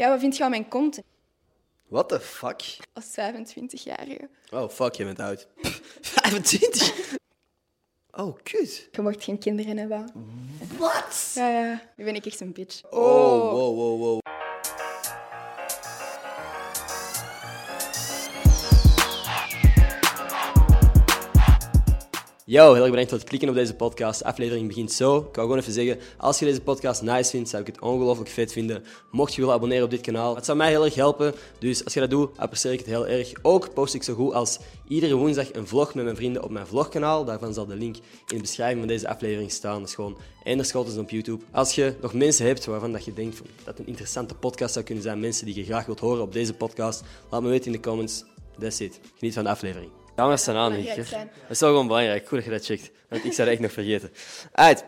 Ja, wat vind je van mijn content What the fuck? als 25-jarige? Oh, fuck, je bent oud. 25? Oh, kut. Je mocht geen kinderen hebben. Wat? Ja, ja. Nu ben ik echt een bitch. Oh, wow, wow, wow. Yo, heel erg bedankt voor het klikken op deze podcast. De aflevering begint zo. Ik wou gewoon even zeggen, als je deze podcast nice vindt, zou ik het ongelooflijk vet vinden. Mocht je willen abonneren op dit kanaal, het zou mij heel erg helpen. Dus als je dat doet, apprecieer ik het heel erg. Ook post ik zo goed als iedere woensdag een vlog met mijn vrienden op mijn vlogkanaal. Daarvan zal de link in de beschrijving van deze aflevering staan. Dat is gewoon Ender op YouTube. Als je nog mensen hebt waarvan dat je denkt dat een interessante podcast zou kunnen zijn, mensen die je graag wilt horen op deze podcast, laat me weten in de comments. That's it. Geniet van de aflevering. Camera's staan aan, Belangrijk Michiel. zijn. Dat is wel gewoon belangrijk. Goed dat je dat checkt. Want ik zou dat echt nog vergeten. Uit.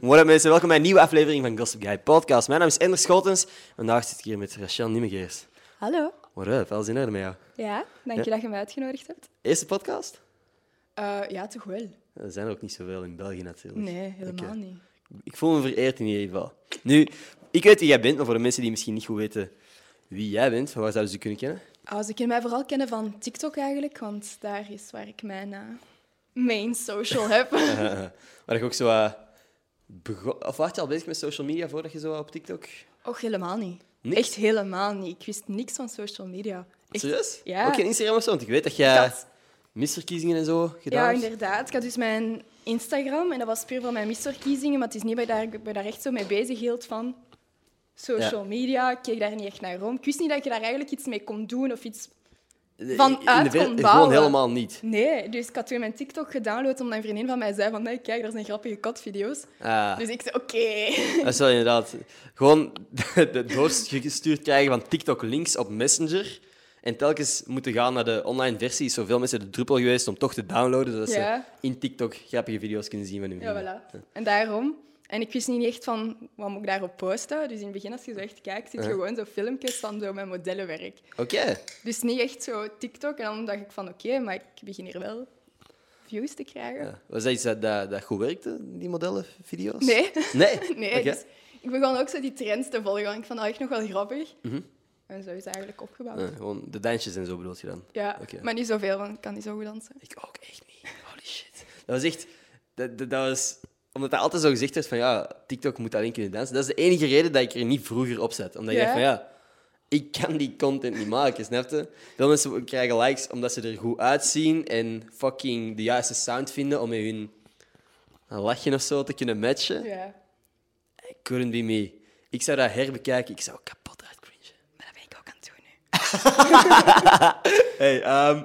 What up mensen, welkom bij een nieuwe aflevering van Gossip Guy Podcast. Mijn naam is Ender Schotens. Vandaag zit ik hier met Rachel Nimmegeers. Hallo. What up, alles in orde met jou? Ja, dank je dat je me uitgenodigd hebt. Eerste podcast? Eh, ja, toch wel. Er zijn er ook niet zoveel in België natuurlijk. Nee, helemaal Oké. niet. Ik voel me vereerd in ieder geval. Nu, ik weet wie jij bent, maar voor de mensen die misschien niet goed weten wie jij bent, waar zouden ze je kunnen kennen? Ah, ze kunnen mij vooral kennen van TikTok eigenlijk, want daar is waar ik mijn eh, main social heb. waar ik ook zo... eh, begon... Of was je al bezig met social media voordat je zo op TikTok... Och, helemaal niet. Niks? Echt helemaal niet. Ik wist niks van social media. Echt. Serieus? Ja. Ook geen Instagram of zo? Want ik weet dat jij had- misverkiezingen en zo gedaan Ja, hebt. inderdaad. Ik had dus mijn Instagram en dat was puur voor mijn misverkiezingen, maar het is niet dat ik daar, ik daar echt zo mee bezig hield van social media. Ik keek daar niet echt naar om. Ik wist niet dat je daar eigenlijk iets mee kon doen of iets... de ver- kon Gewoon bouwen. helemaal niet. Nee, dus ik had toen mijn TikTok gedownload omdat een vriendin van mij zei van nee, kijk, dat zijn grappige katvideo's. Ah, Dus ik zei oké. dat is wel inderdaad... Gewoon de doorgestuurd krijgen van TikTok-links op Messenger. En telkens moeten gaan naar de online versie. Is zoveel mensen de druppel geweest om toch te downloaden, zodat Ja. ze in TikTok grappige video's kunnen zien van hun Ja, vrienden. voilà. En daarom. En ik wist niet echt van wat moet ik daarop posten. Dus in het begin, als je zo echt kijkt, zie je gewoon zo filmpjes van zo mijn modellenwerk. Oké. Dus niet echt zo TikTok. En dan dacht ik van oké, maar ik begin hier wel views te krijgen. Ja. Was dat iets dat, dat, dat goed werkte, die modellenvideo's? Nee. Nee? Nee, dus ik begon ook zo die trends te volgen. want Ik vond dat echt nog wel grappig. Mhm. En zo is het eigenlijk opgebouwd. Ja, gewoon de dansjes en zo bedoel je dan? Ja, maar niet zoveel, want ik kan niet zo goed dansen. Ik ook echt niet. Holy shit. Dat was echt... Dat, dat, dat was... Omdat er altijd zo gezegd werd van, ja, TikTok moet alleen kunnen dansen. Dat is de enige reden dat ik er niet vroeger op zet. Omdat je Ja? dacht van, ja, ik kan die content niet maken, snap je? Veel mensen krijgen likes omdat ze er goed uitzien en fucking de juiste sound vinden om met hun een lachje of zo te kunnen matchen. Ja. I couldn't be me. Ik zou dat herbekijken, ik zou kapot uitcringen. Maar dat ben ik ook aan het doen nu. Hey, ehm,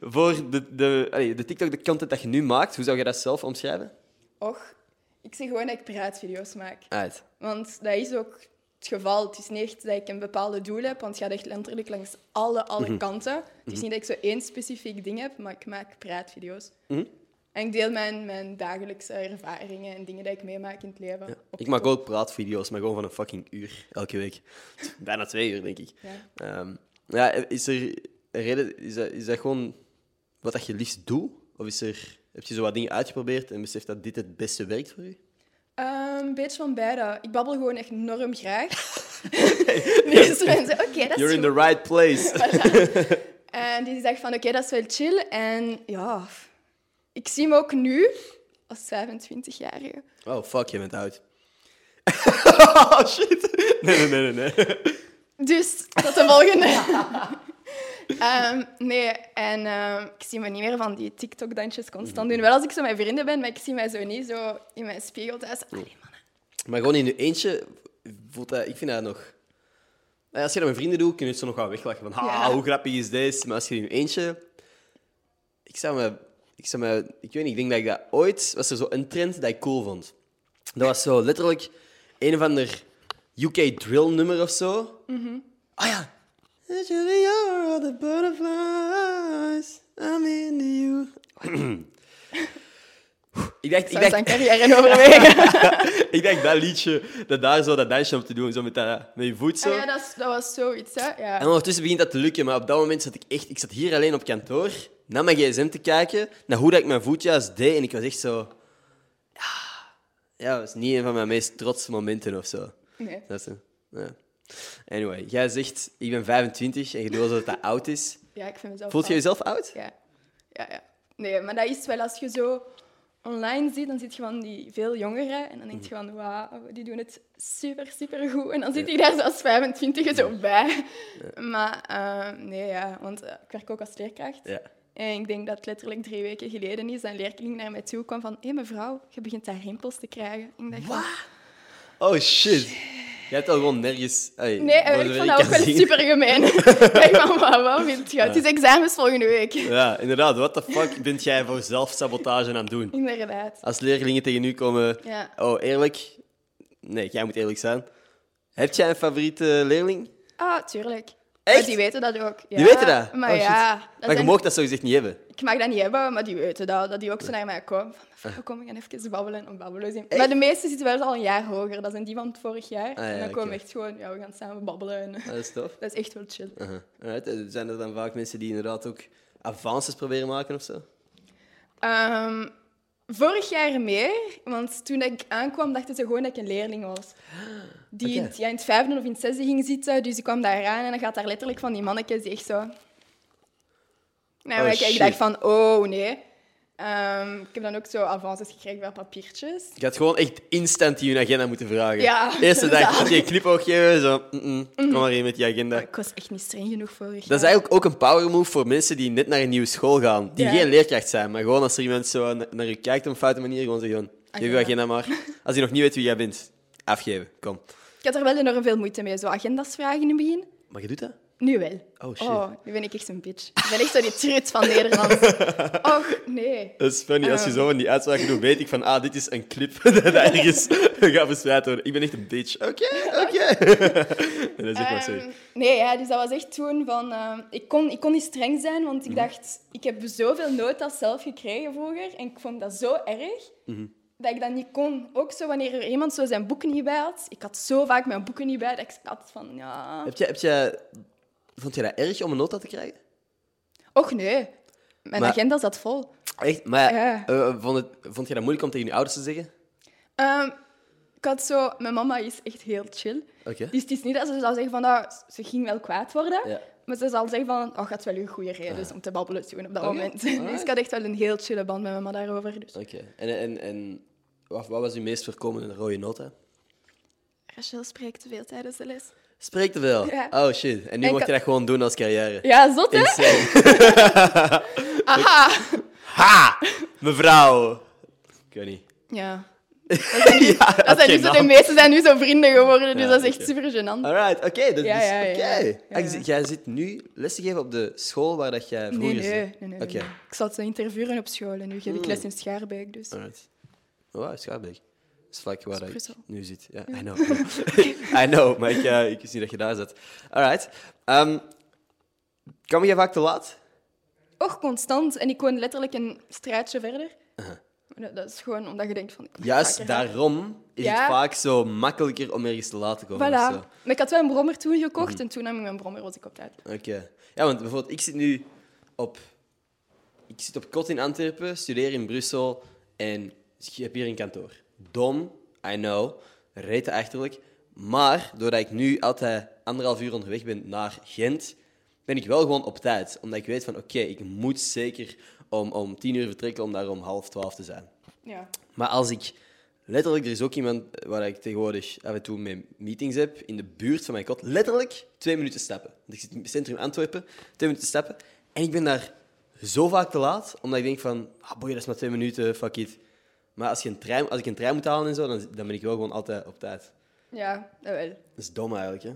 voor de, de, allee, de TikTok, de content dat je nu maakt, hoe zou je dat zelf omschrijven? Och, ik zeg gewoon dat ik praatvideo's maak. Uit. Want dat is ook het geval. Het is niet echt dat ik een bepaalde doel heb, want het gaat echt letterlijk langs alle, alle Mhm. kanten. Het is niet dat ik zo één specifiek ding heb, maar ik maak praatvideo's. Mhm. En ik deel mijn, mijn dagelijkse ervaringen en dingen die ik meemaak in het leven. Ja. Ik maak ook praatvideo's, maar gewoon van een fucking uur elke week. Bijna twee uur, denk ik. Ja. Ehm, ja, is er een reden? Is dat, is dat gewoon wat dat je liefst doet? Of is er, heb je zo wat dingen uitgeprobeerd en beseft dat dit het beste werkt voor je? Ehm, een beetje van beide. Ik babbel gewoon echt enorm graag. dus mensen, oké, dat is You're in goed. the right place. En die zegt van, oké, dat is wel chill. En ja, ik zie me ook nu als 25-jarige. Oh, fuck, je bent oud. oh, shit. Nee, nee, nee, nee. nee. Dus, tot de volgende. Ehm, nee, en ehm, ik zie me niet meer van die TikTok-dansjes constant doen. Wel als ik zo met vrienden ben, maar ik zie mij zo niet zo in mijn spiegel thuis. Allee, mannen. Maar gewoon in je eentje, voelt dat, ik vind dat nog... Nou, Als je dat met vrienden doet, kun je het zo nog wel weglachen. Van, ha, Ja. hoe grappig is deze? Maar als je in je eentje... Ik zou me... Ik, zou me, ik weet niet, ik denk dat ik dat ooit... Was er zo een trend dat ik cool vond. Dat was zo letterlijk een of ander UK drill nummer of zo. Ah ja. Actually, you're all the butterflies. I'm into you. ik dacht, ik dacht, zijn carrière overwegen. ik dacht dat liedje, dat daar zo dat dansje op te doen, zo met, dat, met je voet zo. Ah, ja, dat, is- dat was zoiets, hè. Ja. En ondertussen begint dat te lukken, maar op dat moment zat ik echt... Ik zat hier alleen op kantoor, naar mijn gsm te kijken, naar hoe dat ik mijn voet juist deed, en ik was echt zo... Ja, ja dat was niet een van mijn meest trotse momenten of zo. Nee. Dat is, ja. Anyway, jij zegt, ik ben 25 en je doet dat dat oud is. Ja, ik vind mezelf Voelt je jezelf oud? Ja. ja, ja. Nee, maar dat is wel als je zo online ziet, dan zit je van die veel jongeren en dan denk je van, wauw, die doen het super, super goed. En dan zit je daar zo als 25 zo bij. Maar eh, nee, ja, want eh, ik werk ook als leerkracht. Ja. En ik denk dat het letterlijk drie weken geleden is dat een leerling naar mij toe kwam van hé mevrouw, je begint daar rimpels te krijgen. Ik dacht Oh shit. Jij hebt al gewoon nergens... Nee, eh, ik vond dat ook wel super gemeen. dacht van, wat, vind je? Het is examens volgende week. Ja, inderdaad. What the fuck bent jij voor zelfsabotage aan het doen? Inderdaad. Als leerlingen tegen u komen... Ja. Oh, eerlijk? Nee, jij moet eerlijk zijn. Heb jij een favoriete leerling? Ah, tuurlijk. Echt? Maar die weten dat ook. Ja, Die weten dat? Maar Oh, ja, dat Maar je zijn- mag dat zogezegd niet hebben. ik mag dat niet hebben, maar die weten dat. Dat die ook zo naar mij komen. Van, mevrouw, kom, ik ga even babbelen en babbelen. zien. Maar de meeste zitten wel al een jaar hoger. Dat zijn die van het vorig jaar. Ah, ja, en dan komen we echt gewoon, ja, we gaan samen babbelen. En, Dat is tof. dat is echt wel chill. Alright. eh, Zijn er dan vaak mensen die inderdaad ook avances proberen maken of zo? Ehm, vorig jaar meer, want toen ik aankwam, dachten ze gewoon dat ik een leerling was. Die in, Oké. het- ja, in het vijfde of in het zesde ging zitten. Dus ik kwam daar aan en dan gaat daar letterlijk van die mannetjes die echt zo... Nou, Oh, ik, ik dacht van, oh nee. Ehm, ik heb dan ook zo avances gekregen bij papiertjes. Je had gewoon echt instant die hun agenda moeten vragen. Ja, Eerste dag had je een knipoog geven, zo... Kom maar hier met die agenda. Maar ik was echt niet streng genoeg vorig Dat is eigenlijk ook een power move voor mensen die net naar een nieuwe school gaan. Die Ja. geen leerkracht zijn, maar gewoon als er iemand zo na- naar je kijkt op een foute manier, gewoon zeggen, geef je Agenda. agenda maar. Als je nog niet weet wie jij bent, afgeven, kom. Ik had er wel enorm veel moeite mee, zo agendas vragen in het begin. Maar je doet dat? Nu wel. Oh, shit. Oh, nu ben ik echt zo'n bitch. Ik ben echt zo die trut van Nederland. Och, nee. Dat is funny, als je Ah. zo van die uitspraken doet, weet ik van, ah, dit is een clip dat ergens gaat verspreid worden. Ik ben echt een bitch. Oké, oké. En dat is echt maar. Ehm, nee, ja, dus dat was echt toen van... ehm, ik, kon, ik kon niet streng zijn, want Mhm. ik dacht... Ik heb zoveel notas zelf gekregen vroeger en ik vond dat zo erg Mhm. dat ik dat niet kon. Ook zo wanneer er iemand zo zijn boeken niet bij had. Ik had zo vaak mijn boeken niet bij dat ik had van... Ja... Heb je, heb je, vond je dat erg om een nota te krijgen? Och, nee. Mijn Maar- agenda zat vol. Echt? Maar Ja. eh, vond, het, vond je dat moeilijk om tegen je ouders te zeggen? Ehm, ik had zo... Mijn mama is echt heel chill. Oké. Dus het is niet dat ze zou zeggen van... ah, ze ging wel kwaad worden. Ja. Maar ze zal zeggen van... Oh, gaat wel een goede reden is om te babbelen toen op dat Oké, moment. alright. Dus ik had echt wel een heel chille band met mama daarover. Dus. Oké. En, en, en wat, wat was uw meest voorkomende rode nota? Rachel spreekt te veel tijdens de les. Spreek te veel. Ja. Oh shit. En nu En je dat gewoon doen als carrière. Ja, zot hè? Aha! Ha! Mevrouw. Ik weet niet. Ja. ja, Dat zijn dus, de meeste zijn nu zo vrienden geworden, dus Ja, dat is echt super gênant. Alright, oké. dat Ja, is ja, ja, oké. ja. Jij zit nu les te geven op de school waar dat jij vroeger nee, zat? nee, nee, nee, Oké. nee. Ik zat te interviewen op school en nu geef ik Mm. les in Schaarbeek. Dus. Alright. Oh, Wow, Schaarbeek. Vlak waar ik nu zit. Ja, I know. I know, maar ik, ik wist niet dat je daar zat. Alright. Um, Kom je vaak te laat? Och, constant. En ik woon letterlijk een straatje verder. Dat, dat is gewoon omdat je denkt van... Juist daarom is Ja. het vaak zo makkelijker om ergens te laat te komen. Voilà. zo. Maar ik had wel een brommer toen gekocht Mhm. en toen nam ik mijn brommer, was ik op tijd. Oké. Ja, want bijvoorbeeld, ik zit nu op... Ik zit op kot in Antwerpen, studeer in Brussel en ik heb hier een kantoor. Dom, I know, rete achterlijk. Maar doordat ik nu altijd anderhalf uur onderweg ben naar Gent, ben ik wel gewoon op tijd. Omdat ik weet van, oké, ik moet zeker om, om tien uur vertrekken om daar om half twaalf te zijn. Ja. Maar als ik... Letterlijk, er is ook iemand waar ik tegenwoordig af en toe mee meetings heb, in de buurt van mijn kot. Letterlijk twee minuten stappen. Want ik zit in het centrum Antwerpen, twee minuten stappen. En ik ben daar zo vaak te laat, omdat ik denk van... Ah, boy, dat is maar twee minuten, fuck it. Maar als, je een trein, als ik een trein moet halen en zo, dan, dan ben ik wel gewoon altijd op tijd. Ja, dat wel. Dat is dom eigenlijk, hè?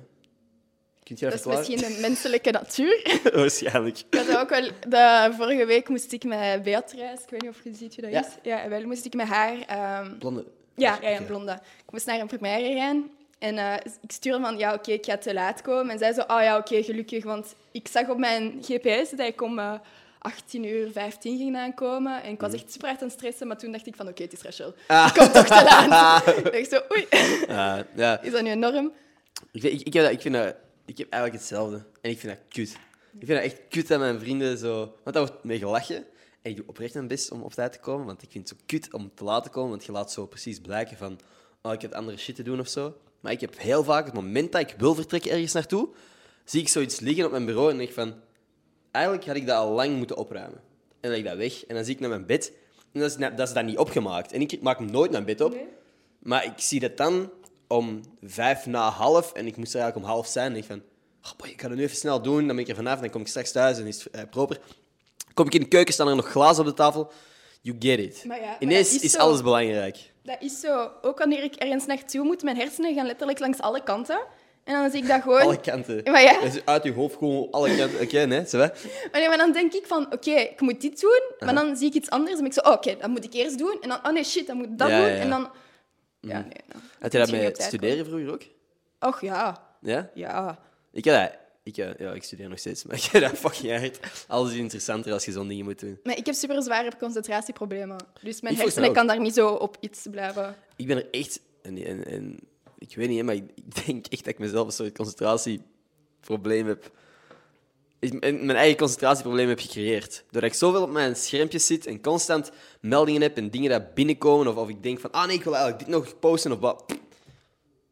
Kunt je dat, Dat is misschien de menselijke natuur. Waarschijnlijk. Ik had ook wel, de, vorige week moest ik met Beatrice, ik weet niet of je ziet wie dat Ja. is. Ja, wel moest ik met haar... ehm, Blonde. ja, ja, een blonde. Ik moest naar een première gaan. En eh, ik stuurde van, ja, oké, ik ga te laat komen. En zij zo, oh ja, oké, gelukkig. Want ik zag op mijn GPS dat ik om eh 18 uur 15 ging aankomen. En ik was echt super hard aan het stressen. Maar toen dacht ik van, oké, het is Rachel. Ah. Ik kom toch te laat. ik dacht zo, oei, Ah, ja. is dat nu een norm? Ik, vind- ik, ik, heb dat, ik, vind dat, ik heb eigenlijk hetzelfde. En ik vind dat kut. Ik vind dat echt kut dat mijn vrienden zo... Want daar wordt mee gelachen. En ik doe oprecht mijn best om op tijd te komen. Want ik vind het zo kut om te laat te komen. Want je laat zo precies blijken van... Oh, ik heb andere shit te doen of zo. Maar ik heb heel vaak, het moment dat ik wil vertrekken ergens naartoe, zie ik zoiets liggen op mijn bureau en denk van... Eigenlijk had ik dat al lang moeten opruimen. En dan leg ik dat weg en dan zie ik naar mijn bed en dat is, dat is dan niet opgemaakt. En ik maak nooit mijn bed op. Nee. Maar ik zie dat dan om vijf na half en ik moest er eigenlijk om half zijn. En ik van, oh boy, ik ga het nu even snel doen. Dan ben ik er vanaf, dan kom ik straks thuis en is het eh, proper. Kom ik in de keuken, staan er nog glazen op de tafel. You get it. Maar ja, Ineens dat is, is zo. alles belangrijk. Dat is zo. Ook wanneer ik ergens naartoe moet, mijn hersenen gaan letterlijk langs alle kanten. En dan zie ik dat gewoon... Alle kanten. Maar ja. Dat is uit je hoofd gewoon alle kanten. Oké, nee, zo hè? Maar, nee, maar dan denk ik van, oké, ik moet dit doen. Maar dan zie ik iets anders en ik zo, oh, oké, dat moet ik eerst doen. En dan, oh nee, shit, dan moet ik dat Ja, doen. ja, ja. En dan... Ja, nee. dan Had je dat met studeren vroeger ook? Och, ja. Ja? Ja. Ik heb dat... Ik, eh, ja, ik studeer nog steeds, maar ik heb dat fucking hard. Alles is interessanter als je zo'n dingen moet doen. Maar ik heb super zware concentratieproblemen. Dus mijn hersenen kan daar niet zo op iets blijven. Ik ben er echt... En, en, en, ik weet niet, maar ik, denk echt dat ik mezelf een soort concentratieprobleem heb... ik- Mijn eigen concentratieprobleem heb gecreëerd. Doordat ik zoveel op mijn schermpjes zit en constant meldingen heb en dingen dat binnenkomen, of, of ik denk van, ah nee, ik wil eigenlijk dit nog posten, of wat.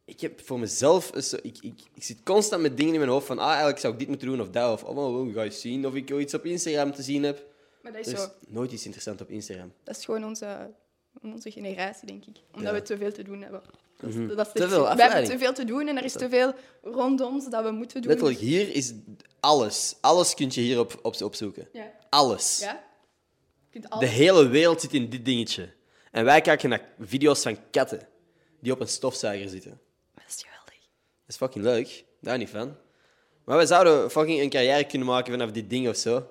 Ik heb voor mezelf... zo- Ik, ik, ik zit constant met dingen in mijn hoofd van, ah, eigenlijk zou ik dit moeten doen, of dat, of oh, ga je zien of ik iets op Instagram te zien heb. Maar dat is, Er is zo, nooit iets interessants op Instagram. dat is gewoon onze, onze generatie, denk ik. Omdat Ja. we te veel te doen hebben. Mhm. dat is Te veel we hebben te veel te doen en er is te veel rondom ons dat we moeten doen. Letterlijk, hier is alles. Alles kun je hier op, op, opzoeken. Ja. Alles. Ja? Kunt De alles... hele wereld zit in dit dingetje. En wij kijken naar video's van katten die op een stofzuiger zitten. Dat is geweldig. Dat is fucking leuk. Daar niet van. Maar wij zouden fucking een carrière kunnen maken vanaf dit ding of zo.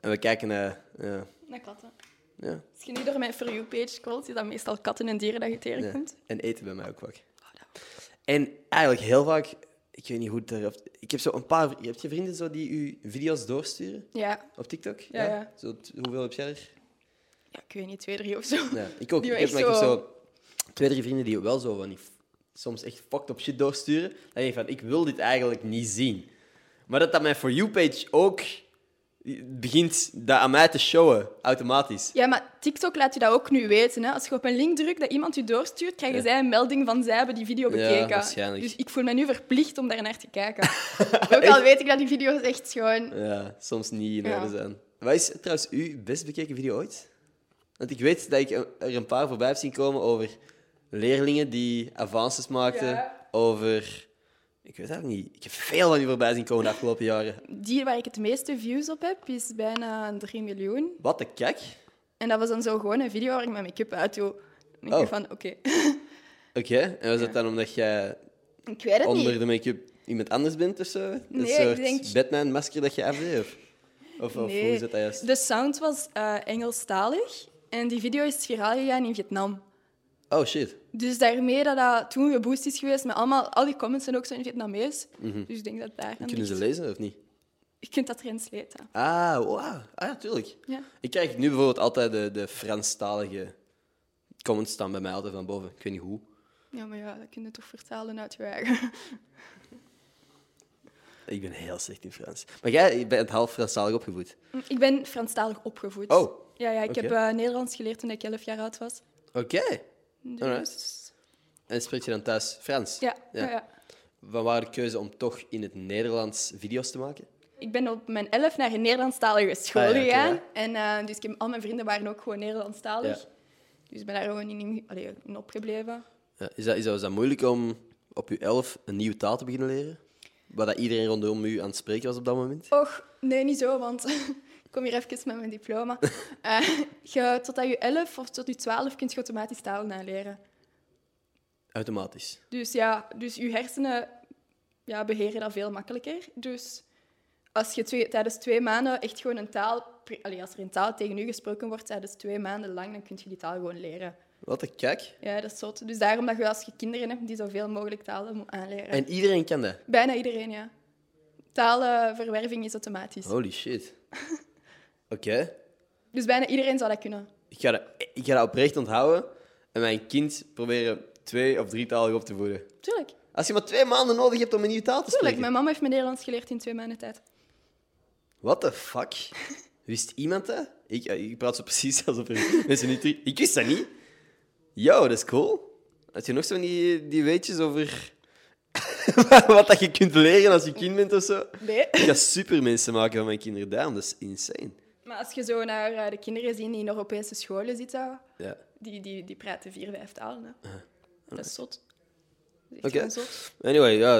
En we kijken. Naar katten. Ja, je nu door mijn For You-page scrolt, is dat meestal katten en dieren dat je ja. tegenkomt. En eten bij mij ook vaak. Oh, dat- En eigenlijk heel vaak... Ik weet niet hoe het daarop... Ik heb zo een paar... Heb je vrienden zo die u video's doorsturen Ja. op TikTok? Ja, ja. Zo, hoeveel heb jij er? ja, ik weet niet, twee, drie of zo. Ja, ik ook. Die Ik heb, maar ik heb zo- zo twee, drie vrienden die wel zo van die soms echt fucked up shit doorsturen. Dan denk ik van, ik wil dit eigenlijk niet zien. Maar dat dat mijn For You-page ook begint dat aan mij te showen, automatisch. Ja, maar TikTok laat je dat ook nu weten. Hè. Als je op een link drukt dat iemand je doorstuurt, krijgen Ja. zij een melding van zij hebben die video Ja, bekeken. waarschijnlijk. Dus ik voel me nu verplicht om daar naar te kijken. ook al weet ik dat die video's echt gewoon... Ja, soms niet in Ja. zijn. Wat is trouwens uw best bekeken video ooit? Want ik weet dat ik er een paar voorbij heb zien komen over leerlingen die avances maakten. Ja. Over... Ik weet eigenlijk niet. Ik heb veel van die voorbij zien komen de afgelopen jaren. Die waar ik het meeste views op heb, is bijna 3 miljoen. Wat de kak? En dat was dan zo gewoon een video waar ik mijn make-up uit doe. Dan denk Oh. ik van, oké. Oké, en was dat dan omdat jij ik weet het onder niet. de make-up iemand anders bent of zo? Nee, een ik soort denk- Batman-masker dat je afdeed? Of, of, Nee. hoe is dat juist? De sound was eh Engelstalig. En die video is viraal gegaan in Vietnam. Oh, shit. Dus daarmee dat dat toen geboost is geweest, met allemaal, al die comments zijn ook zo in Vietnamees. Dus ik denk dat daar Mhm. Kunnen ze lezen of niet? Je kunt dat translaten. Ah, wow. ah ja, tuurlijk. Ja. Ik krijg nu bijvoorbeeld altijd de, de Franstalige comments staan bij mij altijd van boven. Ik weet niet hoe. ja, maar ja, dat kun je toch vertalen uit je eigen. Ik ben heel slecht in Frans. Maar jij bent half Franstalig opgevoed. ik ben Franstalig opgevoed. Oh, Ja, ja ik heb eh, Nederlands geleerd toen ik 11 jaar oud was. oké. Dus... Alright. En spreek je dan thuis Frans? Ja, Ja. ja. Van waar de keuze om toch in het Nederlands video's te maken? Ik ben op mijn 11 naar een Nederlandstalige school Ah, ja, gegaan. En eh, dus ik heb, al mijn vrienden waren ook gewoon Nederlandstalig. Dus ik ben daar gewoon in, allee, in opgebleven. Ja, is, dat, is, dat, is dat moeilijk om op je elf een nieuwe taal te beginnen leren? Waar dat iedereen rondom u aan het spreken was op dat moment? Och, nee, niet zo, want kom hier even met mijn diploma. Eh je, totdat je 11 of tot je 12 kun je automatisch talen aanleren. Automatisch. Dus ja, dus je hersenen ja, beheren dat veel makkelijker. Dus als je twee, tijdens twee maanden echt gewoon een taal... Allee, als er een taal tegen u gesproken wordt tijdens twee maanden lang, dan kun je die taal gewoon leren. Wat een kijk. Ja, dat is zot. Dus daarom dat je als je kinderen hebt die zoveel mogelijk talen moet aanleren. En iedereen kan dat. Bijna iedereen, ja. Talenverwerving is automatisch. Holy shit. Oké. Dus bijna iedereen zou dat kunnen. Ik, ga dat, ik ga dat oprecht onthouden en mijn kind proberen twee- of drietalig op te voeden. Tuurlijk. Als je maar twee maanden nodig hebt om een nieuwe taal te Tuurlijk. spreken. Mijn mama heeft me Nederlands geleerd in twee maanden tijd. What the fuck? Wist iemand dat? Ik, ik praat zo precies alsof er mensen niet... terug- Ik wist dat niet. Yo, dat is cool. Had je nog zo die, die weetjes over wat dat je kunt leren als je kind bent of zo? Nee. Ik ga super mensen maken van mijn kinderen daarom. Dat is insane. Maar als je zo naar eh, de kinderen ziet die in Europese scholen zitten, Ja. die, die, die praten vier, vijf talen. Hè. Dat is zot. Oké. Anyway, ja,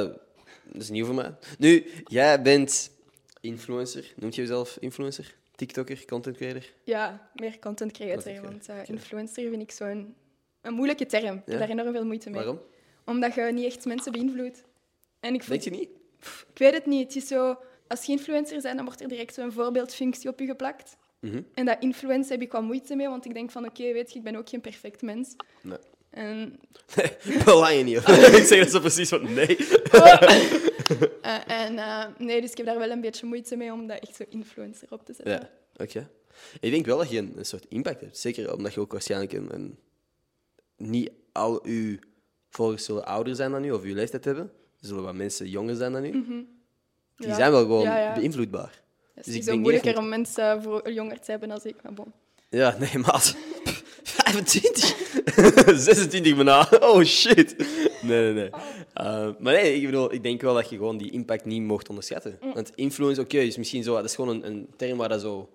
dat is nieuw voor mij. Nu, jij bent influencer. Noemt je jezelf influencer? TikToker, content creator? Ja, meer content creator. Content creator, Want eh, influencer vind ik zo'n een moeilijke term. Ik heb Ja? daar enorm veel moeite mee. Waarom? Omdat je niet echt mensen beïnvloedt. En ik, Denk je niet? ik weet het niet. Het is zo, als je influencer bent, dan wordt er direct zo'n voorbeeldfunctie op je geplakt. Mhm. En dat influencer heb ik wel moeite mee, want ik denk van, oké, weet je, ik ben ook geen perfect mens. Nee. En, Nee, belang je niet. ik zeg dat zo precies van nee. eh, en eh, nee, dus ik heb daar wel een beetje moeite mee om dat echt zo influencer op te zetten. Ja, oké. Ik denk wel dat je een, een soort impact hebt. Zeker omdat je ook waarschijnlijk een, een- niet al uw volgers zullen ouder zijn dan u of uw leeftijd hebben. Er zullen wat mensen jonger zijn dan u. Die. Ja. zijn wel gewoon Ja, ja. beïnvloedbaar. Het Dus is ik zo niet moeilijker dat om mensen voor jonger te hebben dan ik, maar bon. Ja, nee, maat. 25? 26 bijna. Oh, shit. Nee, nee, nee. Uh, maar nee, ik bedoel, ik denk wel dat je gewoon die impact niet mocht onderschatten. Want influence, oké, is misschien zo... Dat is gewoon een, een term waar dat zo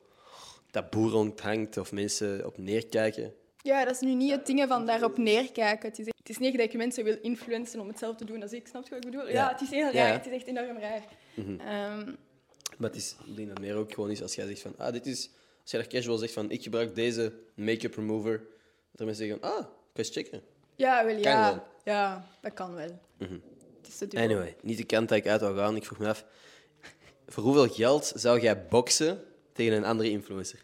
taboe rond hangt of mensen op neerkijken. Ja, dat is nu niet het ding van daarop neerkijken. Het is, het is niet dat je mensen wil influencen om hetzelfde te doen als ik. Snap je wat ik bedoel? Ja, Ja. het is heel raar. Ja. Het is echt enorm raar. Ehm, Maar het is, ik denk dat meer ook gewoon is als jij zegt van... Ah, dit is... Als jij daar casual zegt van... Ik gebruik deze make-up remover. Dat er mensen zeggen... Ah, kan je eens checken. ja, wel Kan ja. wel. Ja, dat kan wel. Het is te duur. Anyway, niet de kant dat ik uit wil gaan. Ik vroeg me af... Voor hoeveel geld zou jij boksen tegen een andere influencer?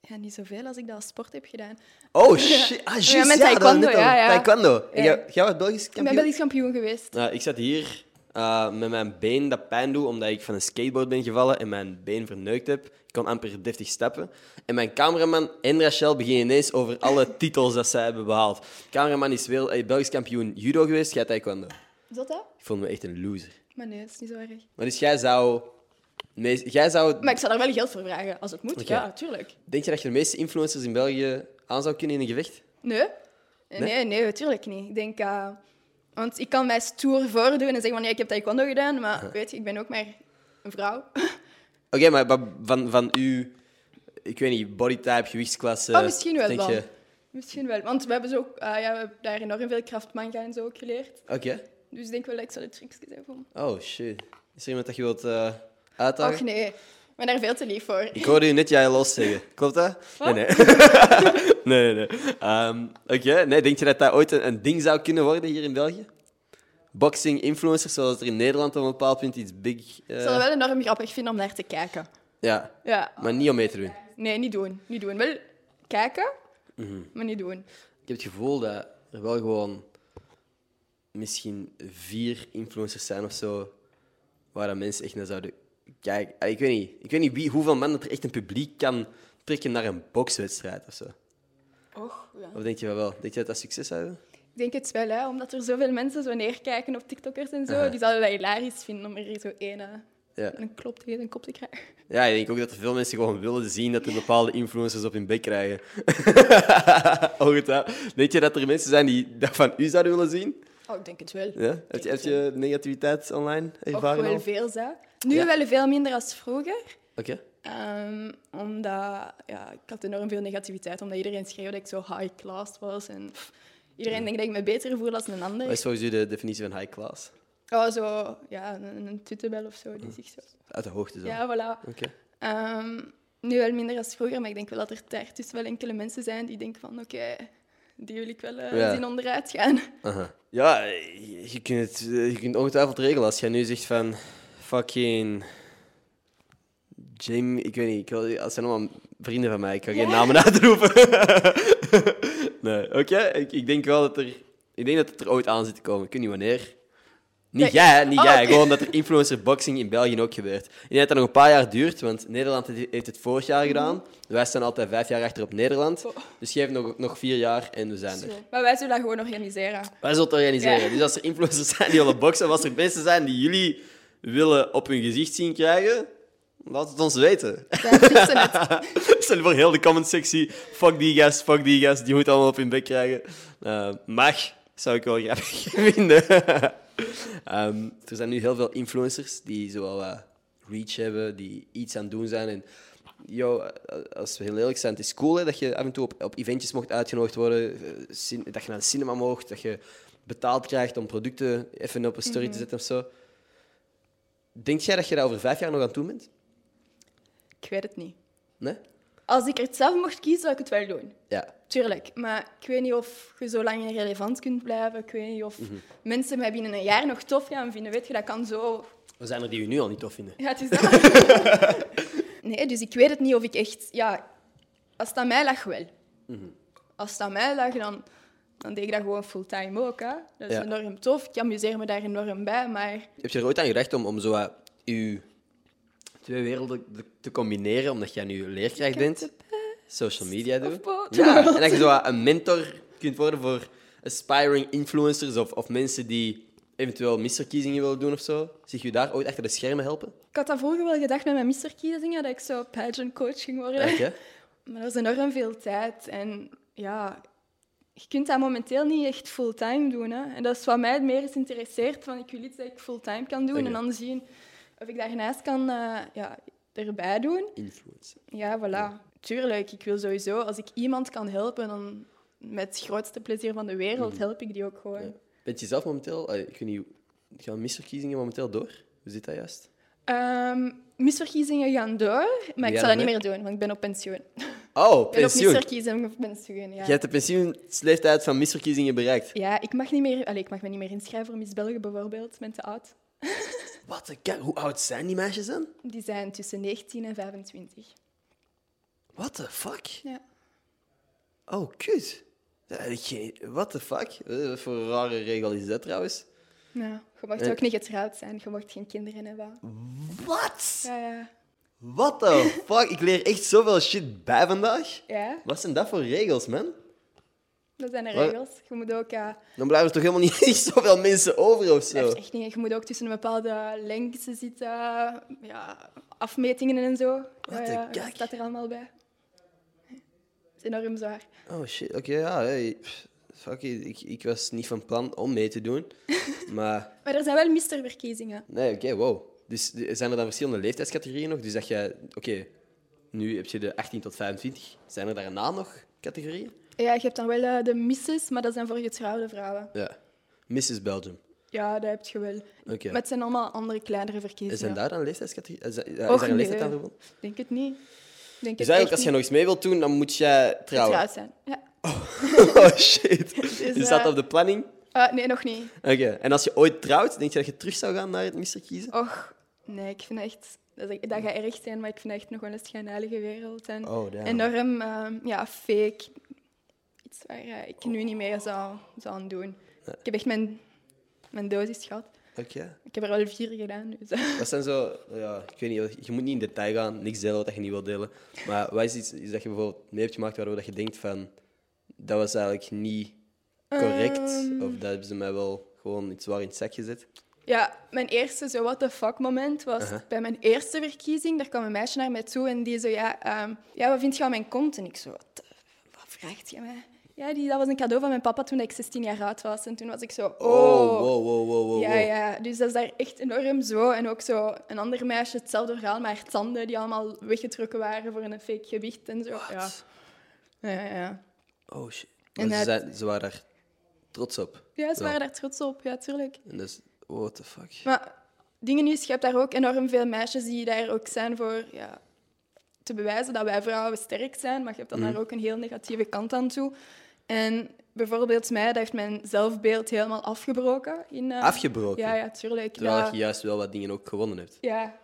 Ja, niet zoveel als ik dat als sport heb gedaan. Oh shit. Ah, juist, Ja, ja, taekwondo, ja, ja. Taekwondo. En Ja. jij, jij was Belgisch Ik ben kampioen? Belgisch kampioen geweest. Nou, ik zat hier eh, met mijn been dat pijn doet, omdat ik van een skateboard ben gevallen en mijn been verneukt heb. Ik kon amper deftig stappen. En mijn cameraman en Rachel beginnen ineens over alle titels dat zij hebben behaald. De cameraman is wereld, eh, Belgisch kampioen judo geweest, jij taekwondo. Is dat dat? Ik vond me echt een loser. Maar nee, dat is niet zo erg. Maar dus jij zou... Jij zou... Maar ik zou daar wel geld voor vragen, als het moet. Ja, tuurlijk. Denk je dat je de meeste influencers in België aan zou kunnen in een gevecht? Nee? Nee, nee, nee natuurlijk niet. Ik denk... eh, want ik kan mij stoer voordoen en zeggen van ja, ik heb taekwondo gedaan, maar weet je, ik ben ook maar een vrouw. Oké, maar maar van, van uw... Ik weet niet, bodytype, gewichtsklasse... Oh, misschien wel denk dan. je- Misschien wel. Want we hebben, zo, ook, ah, ja, we hebben daar enorm veel krachtmanga en zo ook geleerd. Oké. Dus ik denk wel dat ik zo de trucs heb om. Oh, shit. Is er iemand dat je wilt eh uitdagen? Och nee, ben daar veel te lief voor. Ik hoorde u net jij los zeggen. Klopt dat? Nee, nee. nee, nee. nee. Ehm, Oké, nee, denk je dat dat ooit een, een ding zou kunnen worden hier in België? Boxing influencers, zoals er in Nederland op een bepaald punt iets big... eh, Ik zou het wel enorm grappig vinden om naar te kijken. Ja, Ja. maar niet om mee te doen. Nee, niet doen. Niet doen. Wel kijken, Mhm. maar niet doen. Ik heb het gevoel dat er wel gewoon misschien vier influencers zijn of zo, waar dat mensen echt naar zouden kijken. Ah, Ik weet niet, ik weet niet wie, hoeveel man dat er echt een publiek kan trekken naar een bokswedstrijd of zo. Och, ja. Of denk je wel? Denk je dat dat succes zou hebben? Ik denk het wel, hè, omdat er zoveel mensen zo neerkijken op TikTokkers en zo. Aha. Die zouden dat hilarisch vinden om er zo één eh, Ja. een klop tegen een kop te krijgen. Ja, ik denk ook dat er veel mensen gewoon willen zien dat er bepaalde influencers op hun bek krijgen. Ongetwijfeld. Denk je dat er mensen zijn die dat van u zouden willen zien? Oh, ik denk het wel. Ja? Heb, je, heb je negativiteit online Ook ervaren? wel al? veel, hè. Nu Ja. wel veel minder als vroeger. Oké. Ehm, omdat ja, ik had enorm veel negativiteit, omdat iedereen schreeuwde dat ik zo high class was. En iedereen denkt dat ik me beter voel dan een ander. Wat is volgens u de definitie van high class? Oh, zo, ja, een, een tuttebel of zo, die zich zo... Uit de hoogte zo. Ja, voilà. Oké. Ehm, nu wel minder als vroeger, maar ik denk wel dat er daartussen wel enkele mensen zijn die denken van, oké, die wil ik wel eh, Ja. zien onderuit gaan. Aha. Ja, je je kunt het eh, je kunt ongetwijfeld regelen. Als jij nu zegt van fucking Jamie, ik weet niet, ik wil, als zijn allemaal vrienden van mij, ik ga geen namen uitroepen. nee, oké, ik, ik denk wel dat er, ik denk dat het er ooit aan zit te komen. Ik weet niet wanneer. Niet Nee. jij, niet Oh, jij. Gewoon dat er influencer boxing in België ook gebeurt. Ik denk dat dat nog een paar jaar duurt, want Nederland heeft het vorig jaar gedaan. Wij staan altijd vijf jaar achter op Nederland. Oh. Dus geef nog, nog vier jaar en we zijn er. Maar wij zullen dat gewoon organiseren. Wij zullen het organiseren. Ja. Dus als er influencers zijn die willen boksen, of als er mensen zijn die jullie willen op hun gezicht zien krijgen, Laat het ons weten. Ja. Stel je voor heel de comment-sectie. Fuck die gast, fuck die gast. Die moet allemaal op hun bek krijgen. Eh, mag, zou ik wel grappig vinden. Ehm, er zijn nu heel veel influencers die zowel wat reach hebben, die iets aan het doen zijn. En yo, eh, als we heel eerlijk zijn, het is cool hè, dat je af en toe op, op eventjes mocht uitgenodigd worden. eh, Dat je naar de cinema mocht, dat je betaald krijgt om producten even op een story te zetten of zo. Denk jij dat je dat over vijf jaar nog aan het doen bent? Ik weet het niet. Nee? Als ik er zelf mocht kiezen, zou ik het wel doen. Ja. Tuurlijk. Maar ik weet niet of je zo lang relevant kunt blijven. Ik weet niet of Mhm. mensen mij binnen een jaar nog tof gaan vinden. Weet je, dat kan zo... Er zijn er die je nu al niet tof vinden. Ja, het is dat. nee, dus ik weet het niet of ik echt... Ja, als het aan mij lag, wel. Mhm. Als het aan mij lag, dan, dan deed ik dat gewoon fulltime ook. Hè. Dat is Ja. enorm tof. Ik amuseer me daar enorm bij, maar... Heb je er ooit aan gedacht om, om zo je twee werelden te- combineren, omdat jij nu leerkracht bent, social media both. Ja, en dat je zo wat een mentor kunt worden voor aspiring influencers of, of mensen die eventueel misverkiezingen willen doen of zo. Zie je daar ooit achter de schermen helpen? Ik had dat vroeger wel gedacht met mijn misterkiezingen, dat ik zo pageant coach ging worden. Maar dat is enorm veel tijd. En ja, je kunt dat momenteel niet echt fulltime doen. Hè. En dat is wat mij het meer is interesseert. Van, ik wil iets dat ik fulltime kan doen Oké. en dan zien of ik daarnaast kan eh, ja, erbij doen. Influencer. Ja, voilà. Tuurlijk, ik wil sowieso, als ik iemand kan helpen, dan met het grootste plezier van de wereld help ik die ook gewoon. Ja. Bent je zelf momenteel, ik weet niet, gaan misverkiezingen momenteel door? Hoe zit dat juist? Ehm, misverkiezingen gaan door, maar ik zal dat niet meer doen, want ik ben op pensioen. Oh, Ik ben op pensioen. misverkiezingen op pensioen, ja. Je hebt de pensioensleeftijd van misverkiezingen bereikt. Ja, ik mag, niet meer, allez, ik mag me niet meer inschrijven voor Miss België bijvoorbeeld. Ik ben te oud. Wat een hoe oud zijn die meisjes dan? Die zijn tussen 19 en 25. What the fuck? Ja. Oh, kut. Ik What the fuck? Eh, Wat voor een rare regel is dat trouwens? ja. Je mag Eh. ook niet getrouwd zijn. Je mag geen kinderen hebben. Wat? Ja, ja. What the fuck? Ik leer echt zoveel shit bij vandaag. Ja, Wat zijn dat voor regels, man? dat zijn de Wat? regels. Je moet ook... Dan blijven er toch helemaal niet echt zoveel mensen over of zo? echt niet, je moet ook tussen een bepaalde lengte zitten. Ja, afmetingen en zo. Wat ja, dat staat er allemaal bij. Het is enorm zwaar. Oh shit, oké, ja. Hey. Fuck ik, ik was niet van plan om mee te doen. maar, Maar er zijn wel misterverkiezingen. nee, oké, wow. Dus zijn er dan verschillende leeftijdscategorieën nog? Dus dat je, oké, nu heb je de 18 tot 25. Zijn er daarna nog categorieën? Ja, je hebt dan wel eh, de misses, maar dat zijn voor getrouwde vrouwen. Ja. Mrs. Belgium. Ja, dat heb je wel. Oké. Maar het zijn allemaal andere, kleinere verkiezingen. Zijn daar dan leeftijdscategorieën? Is, dat- is Och, daar een leeftijd aan verbonden? Ik denk het niet. Denk Dus eigenlijk, als je nog eens mee wilt doen, dan moet jij trouwen. Getrouwd zijn. Ja. Oh shit. Dus, Is dat eh, op de planning? Nee, nog niet. Oké. En als je ooit trouwt, denk je dat je terug zou gaan naar het mister kiezen? Och, nee, ik vind echt... Dat, is- dat gaat erg zijn, maar ik vind echt nog wel een schijnheilige wereld. En Oh, enorm ehm, ja, fake. Iets waar eh, ik nu niet meer zou, zou aan doen. Ik heb echt mijn, mijn dosis gehad. Oké. Ik heb er al vier gedaan. Dus, eh. Wat zijn zo... Ja, ik weet niet, je moet niet in detail gaan, niks delen wat je niet wilt delen. Maar wat is iets, iets dat je bijvoorbeeld mee hebt gemaakt waardoor dat je denkt van... Dat was eigenlijk niet correct. Ehm. Of dat hebben ze mij wel gewoon iets waar in het zak gezet. Ja, mijn eerste zo what the fuck moment was bij mijn eerste verkiezing. Daar kwam een meisje naar mij toe en die zo, ja, ehm, ja wat vind je van mijn kont? En ik zo, wat, wat vraagt je mij? Ja, die, dat was een cadeau van mijn papa toen ik 16 jaar oud was. En toen was ik zo, oh. Oh, wow, wow, wow, wow. Ja, ja, dus dat is daar echt enorm zo. En ook zo een ander meisje, hetzelfde verhaal, maar haar tanden die allemaal weggetrokken waren voor een fake gewicht en zo. Ja. Ja, ja, ja. Oh shit. En ze, het- zijn, ze waren daar trots op. ja, ze waren daar trots op, ja, tuurlijk. En is... What the fuck. Maar dingen is, je hebt daar ook enorm veel meisjes die daar ook zijn voor ja, te bewijzen dat wij vrouwen sterk zijn, maar je hebt dan Mhm. daar ook een heel negatieve kant aan toe. En bijvoorbeeld mij, dat heeft mijn zelfbeeld helemaal afgebroken. In, eh, Afgebroken? Ja, ja, tuurlijk. Terwijl Dat- je juist wel wat dingen ook gewonnen hebt. ja,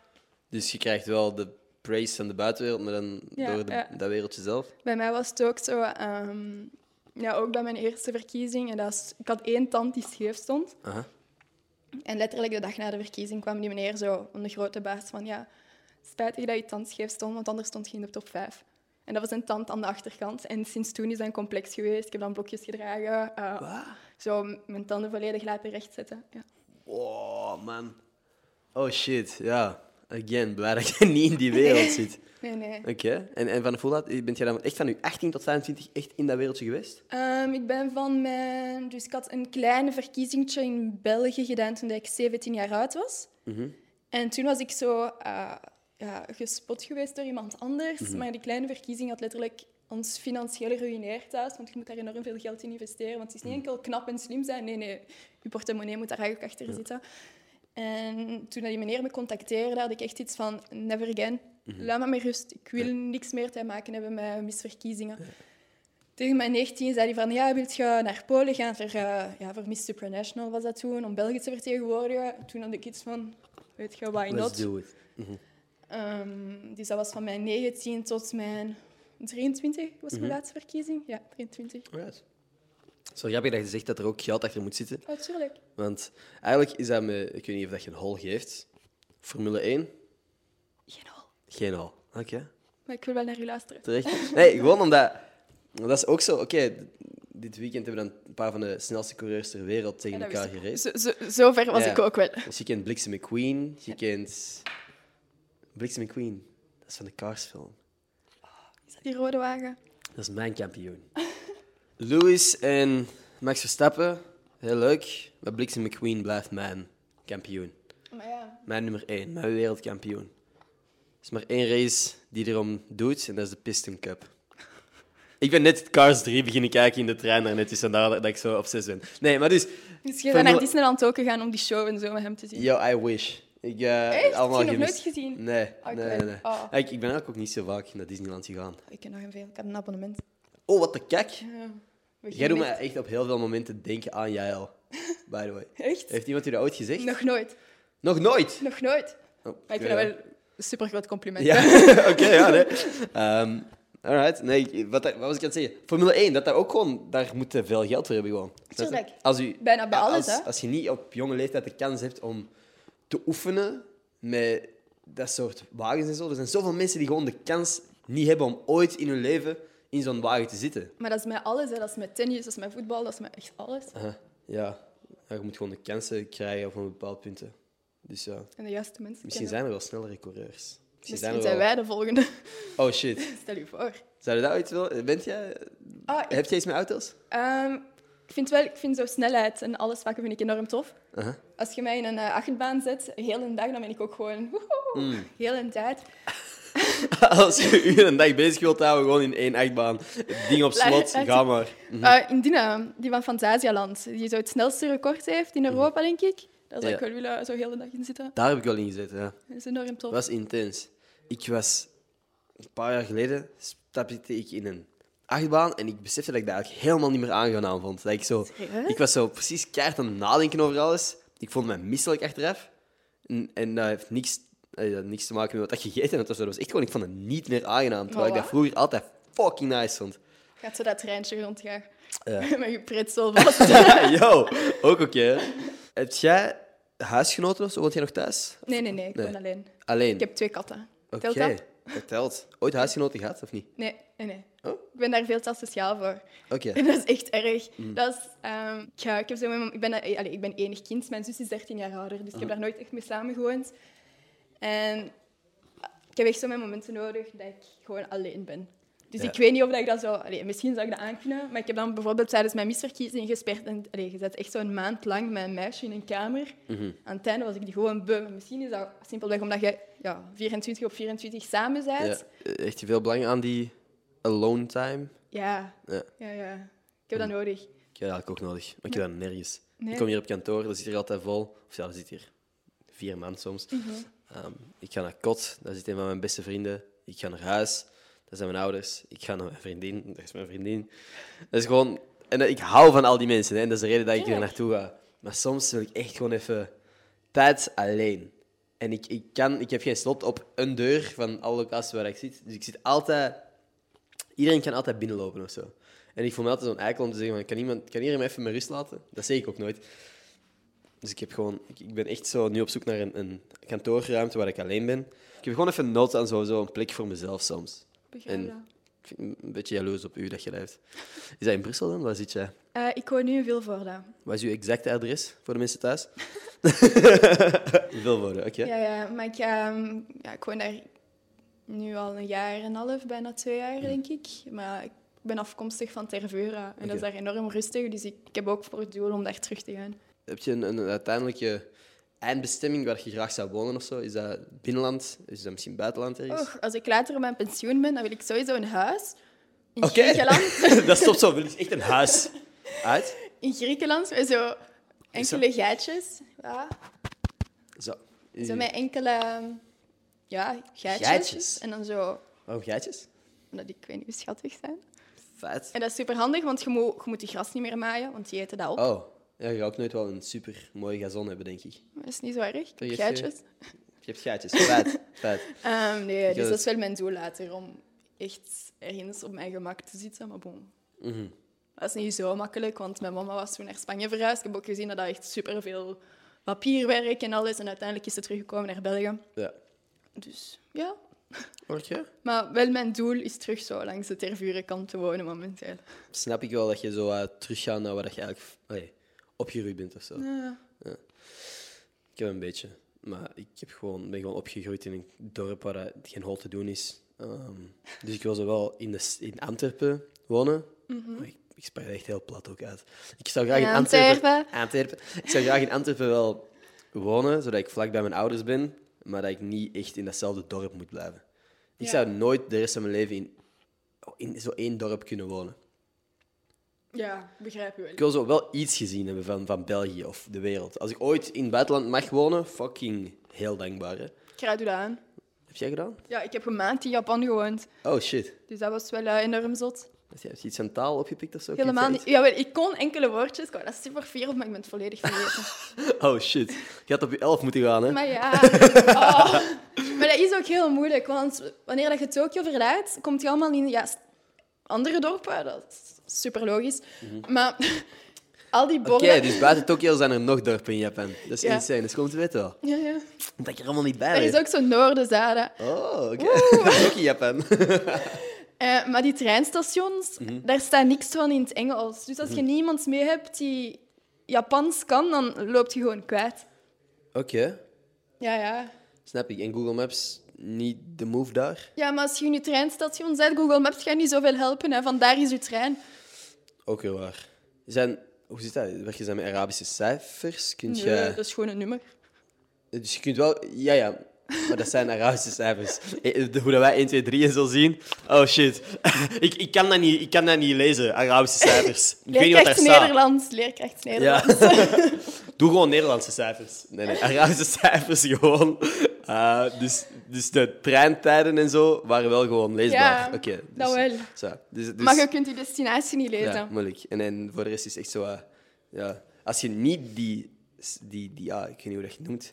Dus je krijgt wel de praise van de buitenwereld, maar dan Ja, door de, ja. dat wereldje zelf. bij mij was het ook zo, ehm, ja, ook bij mijn eerste verkiezing, en dat is, ik had één tand die scheef stond. Aha. En letterlijk de dag na de verkiezing kwam die meneer zo, een grote baas, van ja, spijtig dat je tand scheef stond, want anders stond je in de top 5. En dat was een tand aan de achterkant. En sinds toen is dat een complex geweest. Ik heb dan blokjes gedragen. eh, zo mijn tanden volledig laten rechtzetten. Ja. Oh, man. Oh, shit, ja. Again, blij dat je niet in die wereld zit. Nee, nee. Oké. En, en van hoe laat bent je dan echt van je 18 tot 25 echt in dat wereldje geweest? Ehm, ik ben van mijn... Dus ik had een kleine verkiezingetje in België gedaan toen ik 17 jaar oud was. Mhm. En toen was ik zo eh, ja, gespot geweest door iemand anders. Mhm. Maar die kleine verkiezing had letterlijk ons financieel geruineerd thuis. Want je moet daar enorm veel geld in investeren. Want het is niet Mhm. enkel knap en slim zijn. Nee, nee. Je portemonnee moet daar eigenlijk achter zitten. En toen die meneer me contacteerde, had ik echt iets van... Never again. Mhm. Laat me met rust. Ik wil niks meer te maken hebben met misverkiezingen. Tegen mijn 19 zei hij van, ja, wilt je naar Polen gaan voor, eh, ja, voor Miss Supranational was dat toen, om België te vertegenwoordigen. Toen had ik iets van, weet je, why Let's not? do it. Ehm, dus dat was van mijn 19 tot mijn 23 was mijn laatste verkiezing. Ja, 23. Zo grappig dat je zegt dat er ook geld achter moet zitten. Oh, tuurlijk. Want eigenlijk is dat met... Ik weet niet of dat je een hol geeft. Formule 1? Geen hol. Geen hol. Oké. Maar ik wil wel naar u luisteren. Terecht. Nee, gewoon omdat... Dat is ook zo... Oké, dit weekend hebben we dan een paar van de snelste coureurs ter wereld tegen Ja, elkaar gereden. Zo, zo, zo ver was Ja. ik ook wel. Dus je kent Bliksem McQueen, je kent... Bliksem McQueen, dat is van de Cars-film. Is dat die rode wagen? Dat is mijn kampioen. Lewis en Max Verstappen, heel leuk. Maar Bliksem McQueen blijft mijn kampioen. Maar ja, Mijn nummer één, mijn wereldkampioen. Er is maar één race die erom doet, en dat is de Piston Cup. Ik ben net Cars 3 beginnen kijken in de trein daarnet, dus vandaar dat ik zo obsessief ben. Nee, maar dus... dus je bent naar Disneyland ook gegaan om die show en zo met hem te zien. Yo, I wish. Ik, eh, Echt? Allemaal Heb je nog nooit gezien? Nee, Ah, ik nee, nee. nee. Ah. Ik, ik ben eigenlijk ook niet zo vaak naar Disneyland gegaan. Ik ken nog een veel. Ik had een abonnement. Oh, wat de kek. Ja, Jij doet me echt- op heel veel momenten denken aan jij al. By the way. Echt? Heeft iemand u dat ooit gezegd? Nog nooit. Nog nooit? Nog nooit. Oh, Maar ik vind dat ja. wel een super groot compliment. Ja, oké, ja, nee. Ehm, alright, nee, wat, wat was ik aan het zeggen? Formule 1, dat daar ook gewoon, daar moet veel geld voor hebben gewoon. Tuurlijk. Als u, Bijna bij alles, als, hè? Als je niet op jonge leeftijd de kans hebt om te oefenen met dat soort wagens en zo. Er zijn zoveel mensen die gewoon de kans niet hebben om ooit in hun leven in zo'n wagen te zitten. Maar dat is met alles. Hè. Dat is met tennis, dat is met voetbal, dat is met echt alles. Aha, ja. Ja, je moet gewoon de kansen krijgen op een bepaald punt. hè. Dus ja, En de juiste mensen misschien zijn er wel snellere coureurs. Misschien Misschien zijn wel... wij de volgende. Oh shit. Stel je voor. Zou je dat ooit willen? Bent jij... Ah, ik, Heb jij iets met auto's? ehm, ik vind wel, ik vind zo snelheid en alles vakken vind ik enorm tof. Als je mij in een uh, achtbaan zet, heel een dag, dan ben ik ook gewoon... woehoe, Mm. Heel een tijd. Als je u een dag bezig wilt houden, gewoon in één achtbaan. Ding op slot, Laat- ga maar. Mhm. Eh, in Dina, die van Fantasialand, die zo het snelste record heeft in Europa, denk ik. Daar zou ik wel willen zo heel de dag in zitten. Daar heb ik wel in gezeten, ja. Dat is enorm tof. Dat was intens. Ik was... Een paar jaar geleden stapte ik in een achtbaan en ik besefte dat ik dat eigenlijk helemaal niet meer aangenaam vond. Dat ik, zo, Serieus? ik was zo precies keihard aan het nadenken over alles. Ik vond me misselijk achteraf. En, en dat heeft niks, eh, dat had niks te maken met wat ik gegeten had. of zo. Dat was echt gewoon, ik vond het niet meer aangenaam. Terwijl ik dat vroeger altijd fucking nice vond. Gaat zo dat treintje rondgaan. Ja. Met je pretzel vast. Yo, ook oké. hè. Heb jij huisgenoten of zo? Woont jij nog thuis? Nee, nee, nee. Ik Nee. ben alleen. Alleen? Ik heb twee katten. Oké, Telt dat? dat telt. Ooit huisgenoten gehad, of niet? Nee, nee, nee. Oh. Ik ben daar veel te sociaal voor. Oké. Dat is echt erg. Mm. Dat is, ehm, ja, ik, heb zo met mijn- ik, ben, eh, allee, ik ben enig kind. Mijn zus is 13 jaar ouder, dus ik heb daar nooit echt mee samengewoond. En ik heb echt zo mijn momenten nodig dat ik gewoon alleen ben. Dus Ja. ik weet niet of ik dat zo... Allee, misschien zou ik dat aankunnen, maar ik heb dan bijvoorbeeld tijdens mijn misverkiezing gesperd en allee, gezet echt zo'n maand lang met een meisje in een kamer. Mhm. Aan het einde was ik die gewoon beu. Misschien is dat simpelweg omdat je ja, 24 op 24 samen bent. Ja. Echt je veel belang aan die alone time? Ja, Ja. ja, ja. Ik heb dat nodig. Ik heb dat ook nodig, maar ik heb dat nergens. Nee. Ik kom hier op kantoor, dat zit hier altijd vol. Of ja, dat zit hier vier man soms. Mhm. Ehm, ik ga naar kot, daar zit een van mijn beste vrienden. Ik ga naar huis, dat zijn mijn ouders. Ik ga naar mijn vriendin, dat is mijn vriendin. Dat is gewoon... En ik hou van al die mensen, hè, en dat is de reden dat ik hier naartoe ga. Maar soms wil ik echt gewoon even tijd alleen. En ik, ik, kan, ik heb geen slot op een deur van alle locaties waar ik zit. Dus ik zit altijd... Iedereen kan altijd binnenlopen of zo. En ik voel me altijd zo'n eikel om te zeggen, van, kan, iemand, kan iedereen me even met rust laten? Dat zeg ik ook nooit. Dus ik, heb gewoon, ik, ik ben echt zo nu op zoek naar een, een kantoorruimte waar ik alleen ben. Ik heb gewoon even nood aan zo- zo'n plek voor mezelf soms. Begrijp En- dat. Ik vind een beetje jaloers op u dat je leeft. Is dat in Brussel dan? Waar zit jij? Eh, ik woon nu in Vilvoorde. Wat is uw exacte adres voor de mensen thuis? Vilvoorde, oké. Ja, ja, maar ik, ehm, ja, ik woon daar nu al een jaar en een half, bijna twee jaar, denk ik. Maar ik ben afkomstig van Tervura en dat is daar enorm rustig. Dus ik, ik heb ook voor het doel om daar terug te gaan. Heb je een, een uiteindelijke eindbestemming waar je graag zou wonen of zo? Is dat binnenland? Is dat misschien buitenland ergens? Och, als ik later op mijn pensioen ben, dan wil ik sowieso een huis. In Oké. Griekenland. dat stopt zo. Wil je echt een huis uit? In Griekenland, met zo enkele gaatjes. Ja. Zo. Zo met enkele ja, gaatjes. Gaatjes? En dan zo, Waarom gaatjes? dat ik weet niet hoe schattig zijn. Vet. En dat is super handig, want je moet, je moet die gras niet meer maaien, want die eten dat op. Oh, ja, je gaat ook nooit wel een super mooie gazon hebben, denk ik. Dat is niet zo erg. Ik heb je gaatjes. Je hebt gaatjes. Vet. Vet. Ehm, nee, dus dat is wel mijn doel later, om echt ergens op mijn gemak te zitten. Maar bon, Mhm. dat is niet zo makkelijk, want mijn mama was toen naar Spanje verhuisd. Ik heb ook gezien dat dat echt superveel papierwerk en alles. En uiteindelijk is ze teruggekomen naar België. Ja. Dus ja. Oké. Maar wel mijn doel is terug zo langs de Tervuren kant te wonen momenteel. Snap ik wel dat je zo uh, teruggaat naar waar je eigenlijk allee, opgegroeid bent of zo. Ja. Ik heb een beetje. Maar ik heb gewoon, ben gewoon opgegroeid in een dorp waar het geen hol te doen is. Ehm, dus ik wil zo wel in, de, in Antwerpen wonen. Maar ik, ik spreek echt heel plat ook uit. Ik zou graag in, In Antwerpen, Antwerpen. Antwerpen. Ik zou graag in Antwerpen wel wonen, zodat ik vlak bij mijn ouders ben, maar dat ik niet echt in datzelfde dorp moet blijven. Ik Ja. zou nooit de rest van mijn leven in, in zo één dorp kunnen wonen. Ja, begrijp je wel. Ik wil zo wel iets gezien hebben van, van België of de wereld. Als ik ooit in het buitenland mag wonen, fucking heel dankbaar. Hè? Ik raad u dat aan. Heb jij gedaan? Ja, ik heb een maand in Japan gewoond. Oh shit. Dus dat was wel eh, enorm zot. Heb je heb je iets van taal opgepikt of zo? Helemaal niet. Jawel, ik kon enkele woordjes. Ik was daar super fier op, maar ik ben het volledig vergeten. Oh shit. Je had op je elf moeten gaan, hè? maar ja. Oh. Maar dat is ook heel moeilijk, want wanneer dat je Tokio verlaat, komt je allemaal in ja, andere dorpen. Dat is super logisch. Maar al die Mhm. Oké, borden... dus buiten Tokio zijn er nog dorpen in Japan. Dat is Ja. insane, dat is gewoon te weten wel. Ja, ja. Dat ik er allemaal niet bij Er is ook zo'n noorden, zuiden. Oh, oké. Dat is ook in Japan. Eh, maar die treinstations, Mhm. daar staat niks van in het Engels. Dus als je niemand mee hebt die Japans kan, dan loop je gewoon kwijt. Oké, Ja, ja. snap ik. En Google Maps niet de move daar? Ja, maar als je in je treinstation bent, Google Maps gaat niet zoveel helpen. Hè. Vandaar is je trein. Ook heel waar. Zijn, hoe zit dat? Werk je dan met Arabische cijfers? Kunt Nee, je... dat is gewoon een nummer. Dus je kunt wel... Ja, ja. Maar dat zijn Arabische cijfers. Eh, Hoe dat wij 1, 2, 3 en zo zien. Oh shit. ik, ik, kan dat niet, ik kan dat niet lezen, Arabische cijfers. Ik weet niet wat daar staat. Nederlands. Leerkracht Ja. Doe gewoon Nederlandse cijfers. Nee, nee. Arabische cijfers gewoon. Uh, dus, dus de treintijden en zo waren wel gewoon leesbaar. Ja, Oké. dat dus- wel. Zo. Dus, dus, Maar je kunt die destinatie niet lezen. Ja, moeilijk. En, en voor de rest is het echt zo... eh, ja, als je niet die... die, die ja, ik weet niet hoe dat je noemt.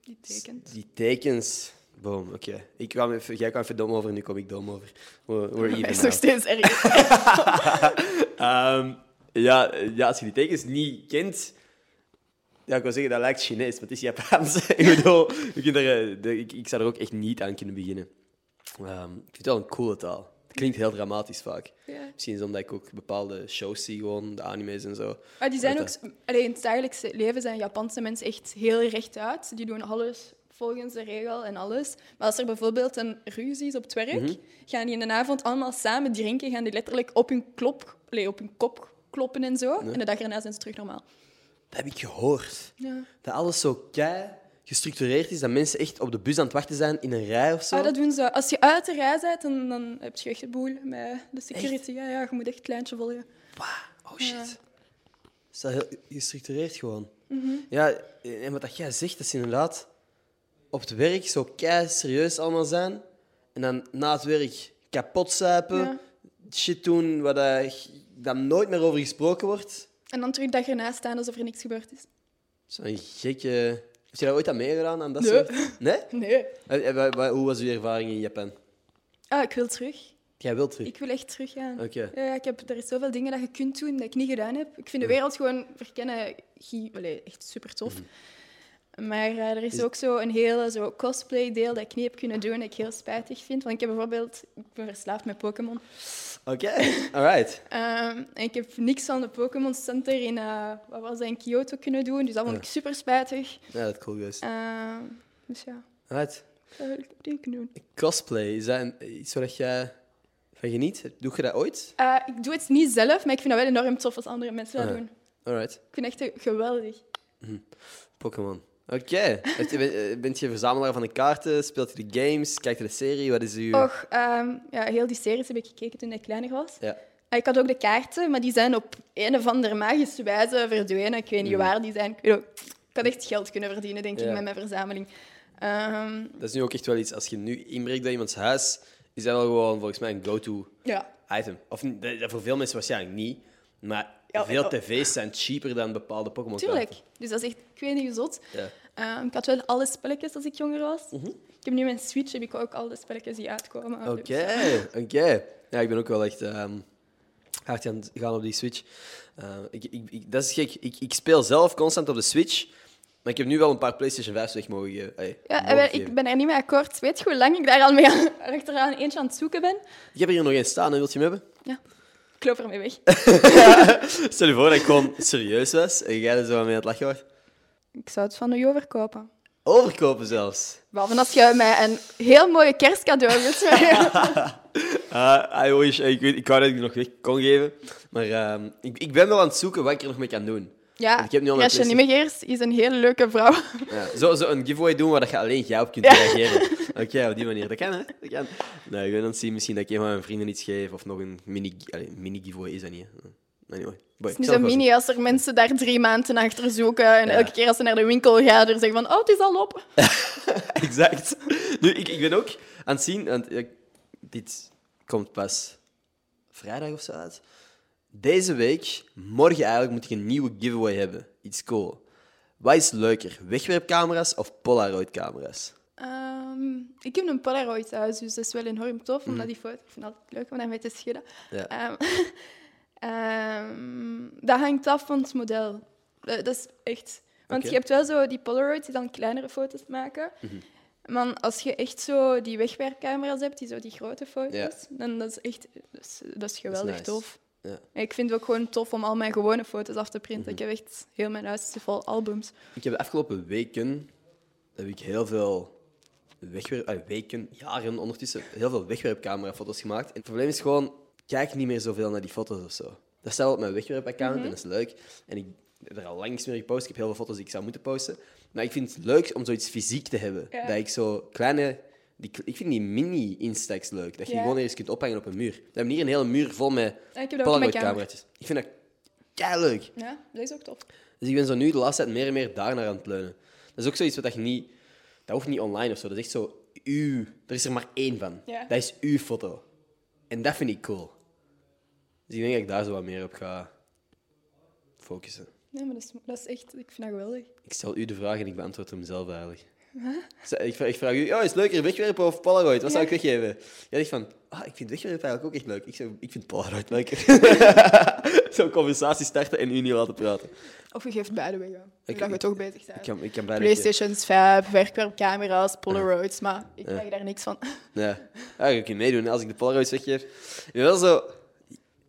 Die tekent. Die tekens... Boom, oké. Ik kwam even, jij kwam even dom over, nu kom ik dom over. We're, we're even is nog steeds erg. Ehm, ja, ja, als je die tekens niet kent... Ja, ik wil zeggen, dat lijkt Chinees, maar het is Japans. ik bedoel, er, de- ik, ik zou er ook echt niet aan kunnen beginnen. Ehm, ik vind het wel een coole taal. Het klinkt heel dramatisch vaak. Ja. Misschien is het omdat ik ook bepaalde shows zie, gewoon de anime's en zo. Maar die zijn ook... Allee, in het dagelijkse leven zijn Japanse mensen echt heel rechtuit. Die doen alles volgens de regel en alles. Maar als er bijvoorbeeld een ruzie is op het werk, Mhm. gaan die in de avond allemaal samen drinken, gaan die letterlijk op hun, klop, allee, op hun kop kloppen en zo. En de dag erna zijn ze terug normaal. Dat heb ik gehoord. Ja. Dat alles zo kei gestructureerd is, dat mensen echt op de bus aan het wachten zijn in een rij of zo. Ah, dat doen ze. Als je uit de rij bent, dan, dan heb je echt de boel met de security. Ja, ja, je moet echt het lijntje volgen. Oh shit. Ja. Is dat heel gestructureerd gewoon. Mhm. Ja, en wat dat jij zegt, dat is inderdaad op het werk zo kei serieus allemaal zijn. En dan na het werk kapot zuipen, Ja. shit doen waar dat, dat nooit meer over gesproken wordt. En dan terug dag erna staan alsof er niks gebeurd is. Zo'n gekke... Heb je daar ooit aan meegedaan? Aan dat Nee. soort? Nee? Nee. Eh, eh, Hoe was uw ervaring in Japan? Ah, ik wil terug. Jij wilt terug? Ik wil echt teruggaan. Oké. Ja, ik heb, er is zoveel dingen dat je kunt doen dat ik niet gedaan heb. Ik vind de wereld gewoon verkennen allee, echt super tof. Maar eh, er is ook zo een hele zo cosplay-deel dat ik niet heb kunnen doen, dat ik heel spijtig vind. Want ik heb bijvoorbeeld... Ik ben verslaafd met Pokémon. Oké, alright. Ehm, en ik heb niks van de Pokémon Center in, eh, wat was dat, in Kyoto kunnen doen. Dus dat vond ik super spijtig. Ja, dat cool geweest. Ehm, dus ja, Alright. dat wil ik doen. Cosplay, is dat een- iets waar jij van geniet? Doe je dat ooit? Eh, ik doe het niet zelf, maar ik vind dat wel enorm tof als andere mensen dat Ah. doen. Alright. Ik vind het echt geweldig. Pokémon. Oké. Ben- Bent je verzamelaar van de kaarten? Speelt je de games? Kijkt je de serie? Wat is uw... Och, ehm, ja, heel die series heb ik gekeken toen ik kleiner was. Ja. Ah, Ik had ook de kaarten, maar die zijn op een of andere magische wijze verdwenen. Ik weet niet waar die zijn. Ik, weet ook- ik had echt geld kunnen verdienen, denk Ja. ik, met mijn verzameling. Ehm, Dat is nu ook echt wel iets, als je nu inbreekt bij iemands huis, is dat wel gewoon volgens mij een go-to ja. item. Of dat voor veel mensen waarschijnlijk niet, maar Ja, veel ja. tv's zijn cheaper dan bepaalde Pokémon Tuurlijk. Dus dat is echt, ik weet niet, zot. Ja. Ehm, ik had wel alle spelletjes als ik jonger was. Mhm. Ik heb nu mijn Switch, heb ik ook al de spelletjes die uitkomen. Oké, Dus, oké. Ja, ik ben ook wel echt ehm, hard gaan gaan op die Switch. Eh, ik, ik, ik- dat is gek. Ik, ik speel zelf constant op de Switch, maar ik heb nu wel een paar PlayStation 5 weg mogen ja, mogen en wel, geven. ik ben er niet mee akkoord. Weet je hoe lang ik daar al mee aan, achteraan eentje aan het zoeken ben? Ik heb hier nog één staan, en wilt je hem hebben? Ja. Ik loop ermee weg. Stel je voor dat ik gewoon serieus was en jij er zo mee aan het lachen was. Ik zou het van u overkopen. Overkopen zelfs. Behalve als je mij een heel mooie kerstcadeau wilt geven. Ah, I wish. Ik, weet, ik wou dat ik die nog weg kon geven. Maar ehm, ik, ik ben wel aan het zoeken wat ik er nog mee kan doen. Ja, Ik heb nu al is een hele leuke vrouw. Ja, zo, zo een giveaway doen waar dat je alleen jij op kunt Ja. reageren. Oké, op die manier. Dat kan, hè? Dat kan. Nee, ik ben aan het zien misschien dat ik een van mijn vrienden iets geef. Of nog een mini, allee, mini giveaway is dat niet. Hè? Anyway. Boy, Het is niet zo mini als er mensen daar drie maanden achter zoeken. En Ja. elke keer als ze naar de winkel gaan, er zeggen van, oh, het is al op. Exact. Nu, ik, ik ben ook aan het zien, want dit komt pas vrijdag of zo uit. Deze week, morgen eigenlijk, moet ik een nieuwe giveaway hebben. Iets cool. Wat is leuker, wegwerpcamera's of Polaroid-camera's? Ehm, ik heb een Polaroid thuis, dus dat is wel enorm tof, omdat die foto... Ik vind het altijd leuk om daarmee te schudden. Ja. Ehm, dat hangt af van het model. Dat, dat is echt... Want je hebt wel zo die Polaroids die dan kleinere foto's maken. Mhm. Maar als je echt zo die wegwerpcamera's hebt, die zo die grote foto's, Ja. dan dat is echt dat is, dat is geweldig nice. tof. Ja. Ik vind het ook gewoon tof om al mijn gewone foto's af te printen. Mhm. Ik heb echt heel mijn huis vol albums. Ik heb de afgelopen weken heb ik heel veel wegwerp, ah, weken, jaren ondertussen, heel veel wegwerpcamera-foto's gemaakt. En het probleem is gewoon, ik kijk niet meer zoveel naar die foto's of zo. Dat staat op mijn wegwerpaccount en dat is leuk. En ik heb er al lang niks meer gepost. Ik heb heel veel foto's die ik zou moeten posten. Maar ik vind het leuk om zoiets fysiek te hebben. Ja. Dat ik zo kleine... Die, ik vind die mini-instax leuk. Dat je Ja. gewoon ergens kunt ophangen op een muur. We hebben hier een hele muur vol met Ja, ik heb dat ook in mijn kamer. Polaroid-cameraatjes. Ik vind dat kei leuk. Ja, dat is ook tof. Dus ik ben zo nu de laatste tijd meer en meer daarnaar aan het leunen. Dat is ook zoiets wat je niet... Dat hoeft niet online of zo. Dat is echt zo... Uw... Er is er maar één van. Ja. Dat is uw foto. En dat vind ik cool. Dus ik denk dat ik daar zo wat meer op ga focussen. Nee, maar dat is, dat is echt... Ik vind dat geweldig. Ik stel u de vraag en ik beantwoord hem zelf eigenlijk. Ik vraag, ik vraag u, oh, is het leuker wegwerpen of Polaroid? Wat zou ik weggeven? Jij zegt van, ah, ik vind wegwerpen eigenlijk ook echt leuk. Ik zeg, ik vind Polaroid leuker. Zo'n conversatie starten en u niet laten praten. Of je geeft beide weg. Ik- dat we toch bezig zijn. Ik kan, ik kan bijna... Playstations 5, wegwerpcamera's, Polaroids, maar ik krijg daar niks van. Ja, ja je kunt meedoen als ik de Polaroids weggeef. Ik ben wel zo...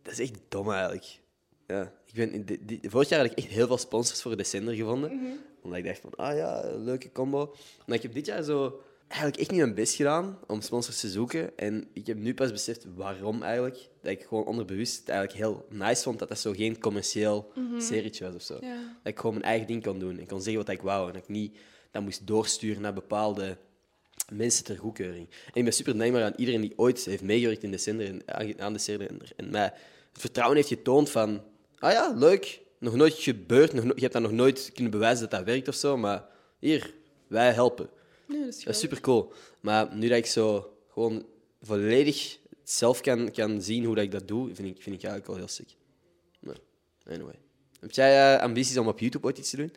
Dat is echt dom eigenlijk. Ja, ik ben, vorig jaar had ik echt heel veel sponsors voor Descender gevonden. Omdat ik dacht van, ah ja, leuke combo. Maar ik heb dit jaar zo eigenlijk echt niet mijn best gedaan om sponsors te zoeken. En ik heb nu pas beseft waarom eigenlijk. Dat ik gewoon onderbewust het eigenlijk heel nice vond dat dat zo geen commercieel serietje was of zo. Ja. Dat ik gewoon mijn eigen ding kon doen en kon zeggen wat ik wou. En dat ik niet dat moest doorsturen naar bepaalde mensen ter goedkeuring. En ik ben super dankbaar aan iedereen die ooit heeft meegewerkt in de zender en aan- aan de zender en, en mij het vertrouwen heeft getoond van, ah ja, leuk, nog nooit gebeurd, nog no- je hebt dat nog nooit kunnen bewijzen dat dat werkt of zo, maar hier, wij helpen. Nee, dat is, Dat is super cool. Maar nu dat ik zo gewoon volledig zelf kan, kan zien hoe dat ik dat doe, vind ik, vind ik eigenlijk wel heel sick. Maar, anyway. Heb jij eh, ambities om op YouTube ooit iets te doen?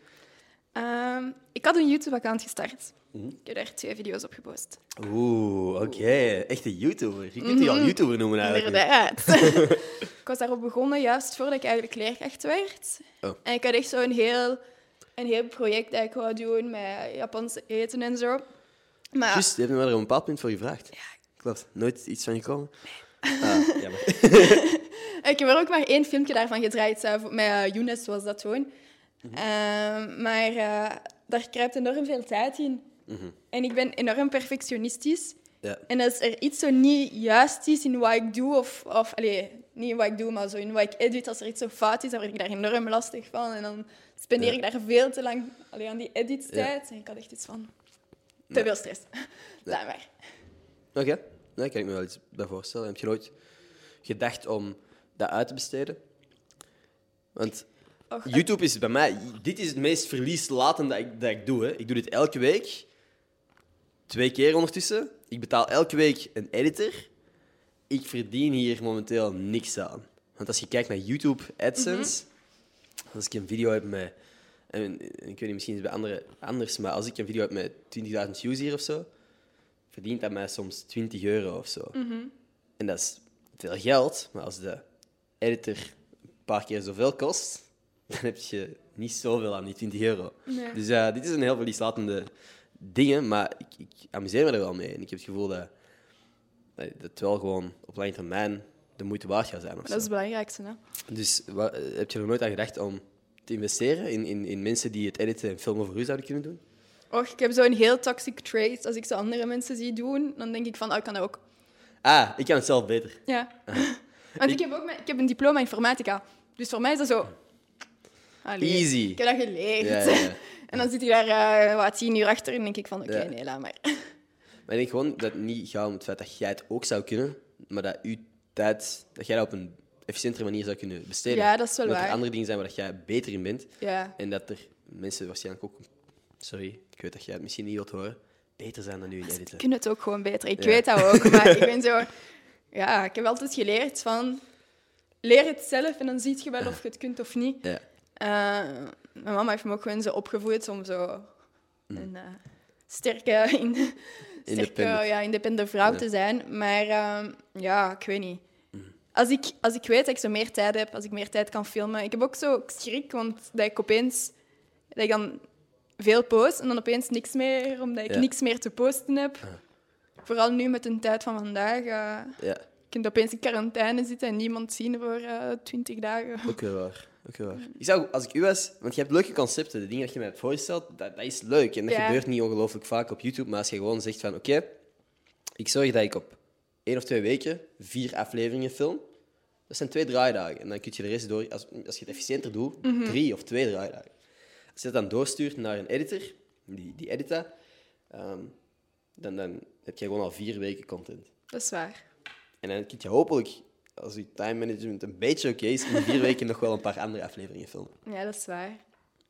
Ehm, ik had een YouTube-account gestart. Mhm. Ik heb daar twee video's op gepost. Oeh, oké. Echte YouTuber. Je kunt die al YouTuber noemen eigenlijk. Inderdaad. ik was daarop begonnen juist voordat ik eigenlijk leerkracht werd. Oh. En ik had echt zo'n heel een heel project dat ik wou doen met Japanse eten en zo. Maar die hebben me er op een bepaald punt voor gevraagd. Klopt, nooit iets van gekomen. Ah, jammer. ik heb er ook maar één filmpje daarvan gedraaid. met eh, Younes was dat toen. Ehm, maar eh, daar kruipt enorm veel tijd in. En ik ben enorm perfectionistisch. Ja. En als er iets zo niet juist is in wat ik doe, of, of allee, niet in wat ik doe, maar zo in wat ik edit, als er iets zo fout is, dan word ik daar enorm lastig van. En dan spendeer Ja. ik daar veel te lang allee, aan die editstijd. En ik had echt iets van te veel stress. Laat maar. Oké, daar kan ik me wel iets bij voorstellen. Heb je nooit gedacht om dat uit te besteden? Want Och, YouTube is bij mij... Dit is het meest verlieslatende dat ik, dat ik doe. Hè. Ik doe dit elke week. Twee keer ondertussen. Ik betaal elke week een editor. Ik verdien hier momenteel niks aan. Want als je kijkt naar YouTube AdSense... Als ik een video heb met... En, ik weet niet, misschien is het bij anderen anders, maar als ik een video heb met 20.000 views hier of zo, verdient dat mij soms 20 euro of zo. En dat is veel geld, maar als de editor een paar keer zoveel kost, dan heb je niet zoveel aan die 20 euro. Nee. Dus eh, dit is een heel verlieslatende dingen, maar ik, ik amuseer me er wel mee. En ik heb het gevoel dat, dat het wel gewoon op lange termijn de moeite waard gaat zijn. Of dat zo. is het belangrijkste. Hè? Dus wa- heb je er nooit aan gedacht om te investeren in, in, in mensen die het editen en filmen voor u zouden kunnen doen? Och, ik heb zo'n heel toxic trait. Als ik zo andere mensen zie doen, dan denk ik van, oh, ik kan dat ook. Ah, ik kan het zelf beter. Ja. Want ik heb ook mijn- ik heb een diploma informatica. Dus voor mij is dat zo... Allee, Easy. Ik heb dat geleerd. Ja, ja, ja. En dan zit je daar eh, wat tien uur achter en denk ik van, oké, nee, laat maar. Maar ik denk gewoon dat het niet gaat om het feit dat jij het ook zou kunnen, maar dat, uw tijd, dat jij dat op een efficiëntere manier zou kunnen besteden. Ja, dat is wel Omdat er waar. andere dingen zijn waar dat jij beter in bent. Ja. En dat er mensen waarschijnlijk ook, sorry, ik weet dat jij het misschien niet wilt horen, beter zijn dan u in Ik editen. kun het ook gewoon beter. Ik Ja. weet dat ook, maar ik ben zo... Ja, ik heb altijd geleerd van... Leer het zelf en dan zie je wel of je het kunt of niet. Ja. Eh, mijn mama heeft me ook gewoon zo opgevoed om zo Mm. een eh, sterke, in, sterke Independent. ja, independente vrouw Ja. te zijn. Maar ehm, ja, ik weet niet. Mm. Als ik, als ik weet dat ik zo meer tijd heb, als ik meer tijd kan filmen... Ik heb ook zo schrik, want dat ik opeens... Dat ik dan veel post en dan opeens niks meer, omdat ik Ja. niks meer te posten heb. Vooral nu met de tijd van vandaag. eh Ja, je kunt opeens in quarantaine zitten en niemand zien voor eh, twintig dagen. ook wel waar. Ook waar. Ik zou, als ik u was, want je hebt leuke concepten, de dingen dat je mij hebt voorgesteld, dat, dat is leuk. En dat Ja. gebeurt niet ongelooflijk vaak op YouTube, maar als je gewoon zegt van, oké, ik zorg dat ik op één of twee weken vier afleveringen film, dat zijn twee draaidagen. En dan kun je de rest door, als, als je het efficiënter doet, drie of twee draaidagen. Als je dat dan doorstuurt naar een editor, die, die edit dat, ehm, dan, dan heb je gewoon al vier weken content. Dat is waar. En dan kun je hopelijk, als je time management een beetje oké is, in vier weken nog wel een paar andere afleveringen filmen. Ja, dat is waar.